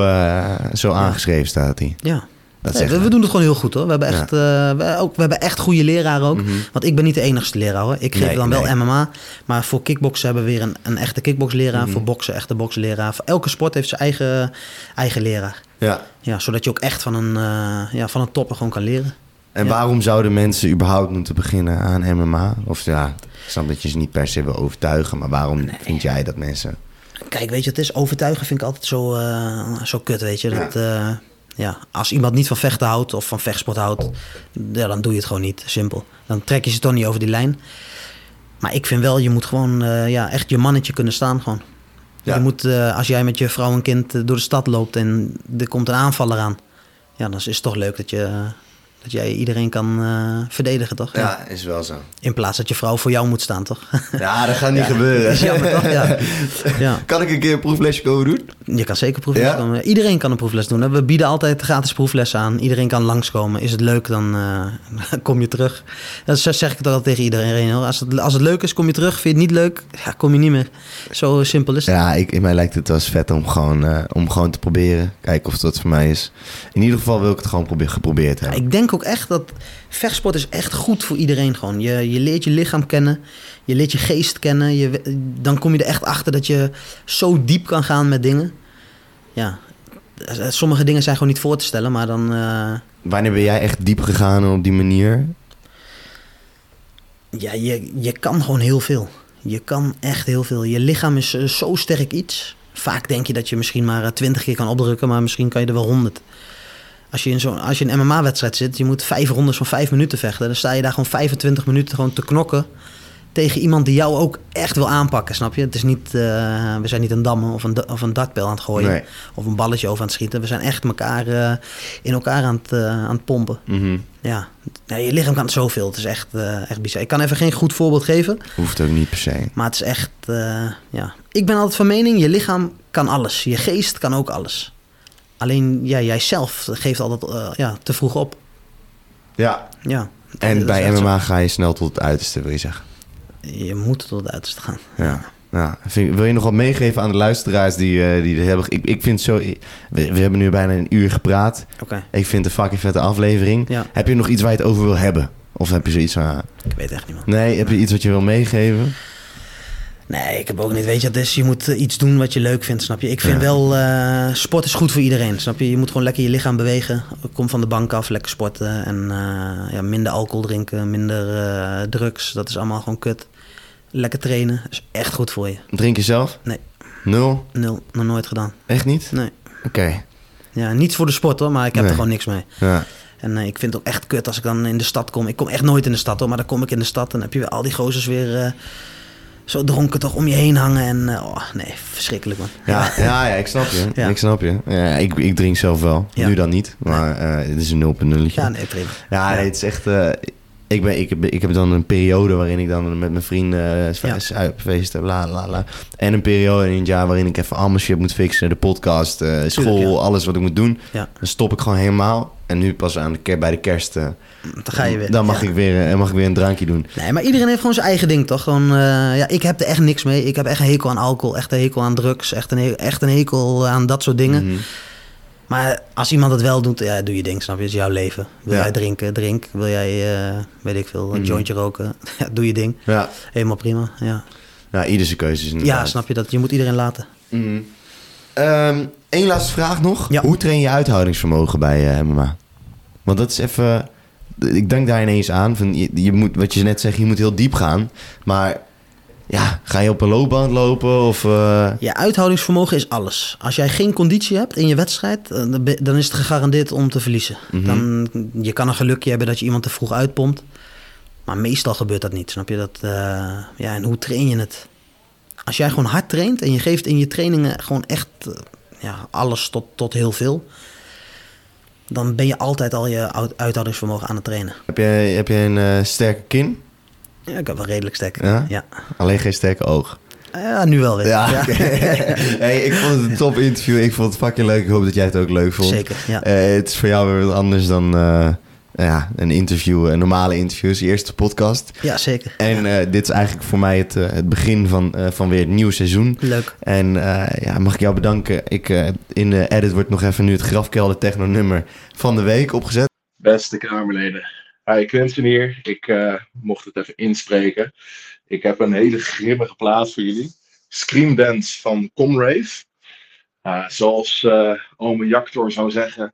zo aangeschreven staat hij. ja. Dat Nee, we, we doen het gewoon heel goed hoor. We hebben Ja. echt, eh, we, ook, we hebben echt goede leraren ook. Mhm. Want ik ben niet de enigste leraar hoor. Ik geef Nee, dan wel nee. MMA. Maar voor kickboksen hebben we weer een, een echte kickboksleraar. Mhm. Voor boksen echte boksleraar. Voor elke sport heeft zijn eigen, eigen leraar. Ja. Ja, zodat je ook echt van een, eh, ja, van een topper gewoon kan leren. En Ja. waarom zouden mensen überhaupt moeten beginnen aan MMA? Of ja, ik snap dat je ze niet per se wil overtuigen, maar waarom vind jij dat mensen... Kijk, weet je, het is overtuigen vind ik altijd zo, eh, zo kut, weet je. Dat, eh, ja, als iemand niet van vechten houdt of van vechtsport houdt, ja, dan doe je het gewoon niet. Simpel. Dan trek je ze toch niet over die lijn. Maar ik vind wel, je moet gewoon eh, ja, echt je mannetje kunnen staan gewoon. Ja. Je moet, eh, als jij met je vrouw en kind eh, door de stad loopt en er komt een aanvaller aan. Ja, dan is het toch leuk dat, je, dat jij iedereen kan eh, verdedigen, toch? Ja, is wel zo. In plaats dat je vrouw voor jou moet staan, toch? Ja, dat gaat niet Ja, gebeuren. jammer, toch? Ja. ja. Kan ik een keer een proeflesje komen doen? Je kan zeker proefles komen. Iedereen kan een proefles doen. hè. We bieden altijd gratis proeflessen aan. Iedereen kan langskomen. Is het leuk, dan eh, kom je terug. Dat zeg ik het altijd tegen iedereen. Hoor. Als, het, als het leuk is, kom je terug. Vind je het niet leuk, ja, kom je niet meer. Zo simpel is het. Ja, ik, in mij lijkt het wel eens vet om gewoon, eh, om gewoon te proberen. Kijken of dat voor mij is. In ieder geval wil ik het gewoon probeer, geprobeerd hebben. ik denk ook echt dat vechtsport is echt goed voor iedereen gewoon. Je, je leert je lichaam kennen. Je leert je geest kennen. Je, dan kom je er echt achter dat je zo diep kan gaan met dingen. Ja, eh, sommige dingen zijn gewoon niet voor te stellen. Maar dan... eh, Wanneer ben jij echt diep gegaan op die manier? Ja, je, je kan gewoon heel veel. Je kan echt heel veel. Je lichaam is eh, zo sterk iets. Vaak denk je dat je misschien maar twintig keer kan opdrukken, maar misschien kan je er wel honderd. Als je in zo'n als je een MMA-wedstrijd zit, je moet vijf rondes van vijf minuten vechten. Dan sta je daar gewoon 25 minuten gewoon te knokken tegen iemand die jou ook echt wil aanpakken, snap je? Het is niet, eh, we zijn niet een dam of een, of een dartpijl aan het gooien Nee. of een balletje over aan het schieten. We zijn echt elkaar eh, in elkaar aan het, eh, aan het pompen. Mhm. Ja. je lichaam kan zoveel. Het is echt, echt bizar. Ik kan even geen goed voorbeeld geven. Hoeft ook niet per se. Maar het is echt, ja. Ik ben altijd van mening, je lichaam kan alles. Je geest kan ook alles. Alleen ja, jijzelf geeft altijd eh, ja, te vroeg op. Ja. Ja. En Dat bij zo. MMA ga je snel tot het uiterste, wil je zeggen. Je moet tot het uiterste gaan. Ja. Ja, vind, wil je nog wat meegeven aan de luisteraars die, uh, die er hebben? Ik, ik vind zo. We, we, hebben nu bijna een uur gepraat. Oké. Ik vind het een fucking vette aflevering. Ja. Heb je nog iets waar je het over wil hebben? Of heb je zoiets van. Ik weet echt niet, man. Nee, heb je iets wat je wil meegeven? Nee, ik heb ook niet. Weet je, dus je moet iets doen wat je leuk vindt, snap je? Ik vind wel, uh, sport is goed voor iedereen, snap je? Je moet gewoon lekker je lichaam bewegen. Kom van de bank af, lekker sporten. En uh, ja, minder alcohol drinken, minder uh, drugs. Dat is allemaal gewoon kut. Lekker trainen, is echt goed voor je. Drink je zelf? Nee. Nul? Nul, nog nooit gedaan. Echt niet? Nee. Oké. Okay. Ja, niet voor de sport hoor, maar ik heb Nee. er gewoon niks mee. Ja. En eh, ik vind het ook echt kut als ik dan in de stad kom. Ik kom echt nooit in de stad hoor, maar dan kom ik in de stad en dan heb je weer al die gozers weer eh, zo dronken toch om je heen hangen. En eh, oh, nee, verschrikkelijk man. Ja, ja, ja, ik snap je. Ja. Ik snap je. Ja, ik, ik drink zelf wel. Ja. Nu dan niet, maar eh, het is een 0.0. Ja, nee, prima. Ja, nee, het is echt. eh, ik, ben, ik, heb, ik heb dan een periode waarin ik dan met mijn vrienden uh, Ja. zuipfeesten, bla bla bla. En een periode in het jaar waarin ik even allemaal shit moet fixen. De podcast, eh, school, ja. alles wat ik moet doen. Ja. Dan stop ik gewoon helemaal. En nu pas aan de, bij de kerst. Dan ga je weer. Dan mag, Ja. ik weer, mag ik weer een drankje doen. Nee, maar iedereen heeft gewoon zijn eigen ding, toch? Gewoon, ja, ik heb er echt niks mee. Ik heb echt een hekel aan alcohol, echt een hekel aan drugs, echt een, he- echt een hekel aan dat soort dingen. Mhm. Maar als iemand het wel doet, ja, doe je ding, snap je? Het is jouw leven. Wil Ja. jij drinken, drink. Wil jij, eh, weet ik veel, een Mhm. jointje roken, doe je ding. Ja. Helemaal prima, ja. ja, ieder zijn keuzes inderdaad. Ja, snap je dat? Je moet iedereen laten. Ehm, Eén laatste vraag nog. Ja. Hoe train je uithoudingsvermogen bij MMA? Want dat is even... Ik denk daar ineens aan. Van, je, je moet, wat je net zegt, je moet heel diep gaan. Maar ja, ga je op een loopband lopen? Of, eh, Je uithoudingsvermogen is alles. Als jij geen conditie hebt in je wedstrijd, eh, dan is het gegarandeerd om te verliezen. Mhm. dan, je kan een gelukje hebben dat je iemand te vroeg uitpompt. Maar meestal gebeurt dat niet, snap je? Dat, eh, ja, en hoe train je het? Als jij gewoon hard traint en je geeft in je trainingen gewoon echt ja, alles tot, tot heel veel... dan ben je altijd al je uit- uithoudingsvermogen aan het trainen. heb, je, heb je een sterke kin? Ja, ik heb wel redelijk sterk. Ja? Ja, Alleen geen sterke oog. Ja, nu wel weer. Ja, hey, ik vond het een top interview. Ik vond het fucking leuk. Ik hoop dat jij het ook leuk vond. Zeker, ja. Eh, het is voor jou weer wat anders dan eh, ja, een interview, een normale interview. Het is je eerste podcast. ja, zeker. En eh, dit is eigenlijk voor mij het, het begin van, eh, van weer het nieuwe seizoen. Leuk. En eh, ja, mag ik jou bedanken. Ik, eh, in de edit wordt nog even nu het grafkelder techno nummer van de week opgezet. Beste Kamerleden. Hi, Quinten hier. Ik eh, mocht het even inspreken. Ik heb een hele grimmige plaat voor jullie. Scream Dance van Comrave. Uh, zoals eh ome Jactor zou zeggen.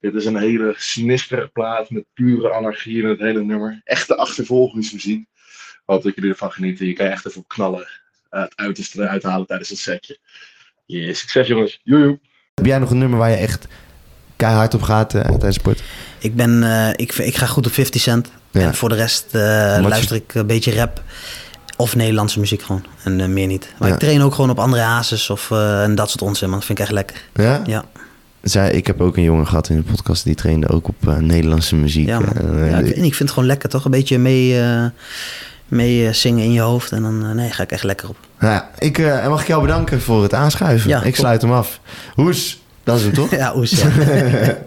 Dit is een hele sinistere plaat met pure anarchie in het hele nummer. Echte achtervolgingsmuziek. Hoop dat jullie ervan genieten. Je kan echt even knallen. eh, het uiterste eruit halen tijdens het setje. Yes, succes jongens. Joejoe. Heb jij nog een nummer waar je echt keihard op gaat eh, tijdens sport? Ik, ben, eh, ik, ik ga goed op 50 cent. Ja. En voor de rest eh, luister ik een beetje rap. Of Nederlandse muziek gewoon. En meer niet. Maar Ja. ik train ook gewoon op andere hazes of en dat soort onzin. Man. Dat vind ik echt lekker. Ja? Ja, Zij, ik heb ook een jongen gehad in de podcast die trainde ook op Nederlandse muziek. ja, ja ik, ik vind het gewoon lekker toch? Een beetje mee, mee zingen in je hoofd. En dan nee, ga ik echt lekker op. Ja, ik mag ik jou bedanken voor het aanschuiven. Ja, ik top. sluit hem af. Hoes, dat is hem toch? ja, oes. Ja.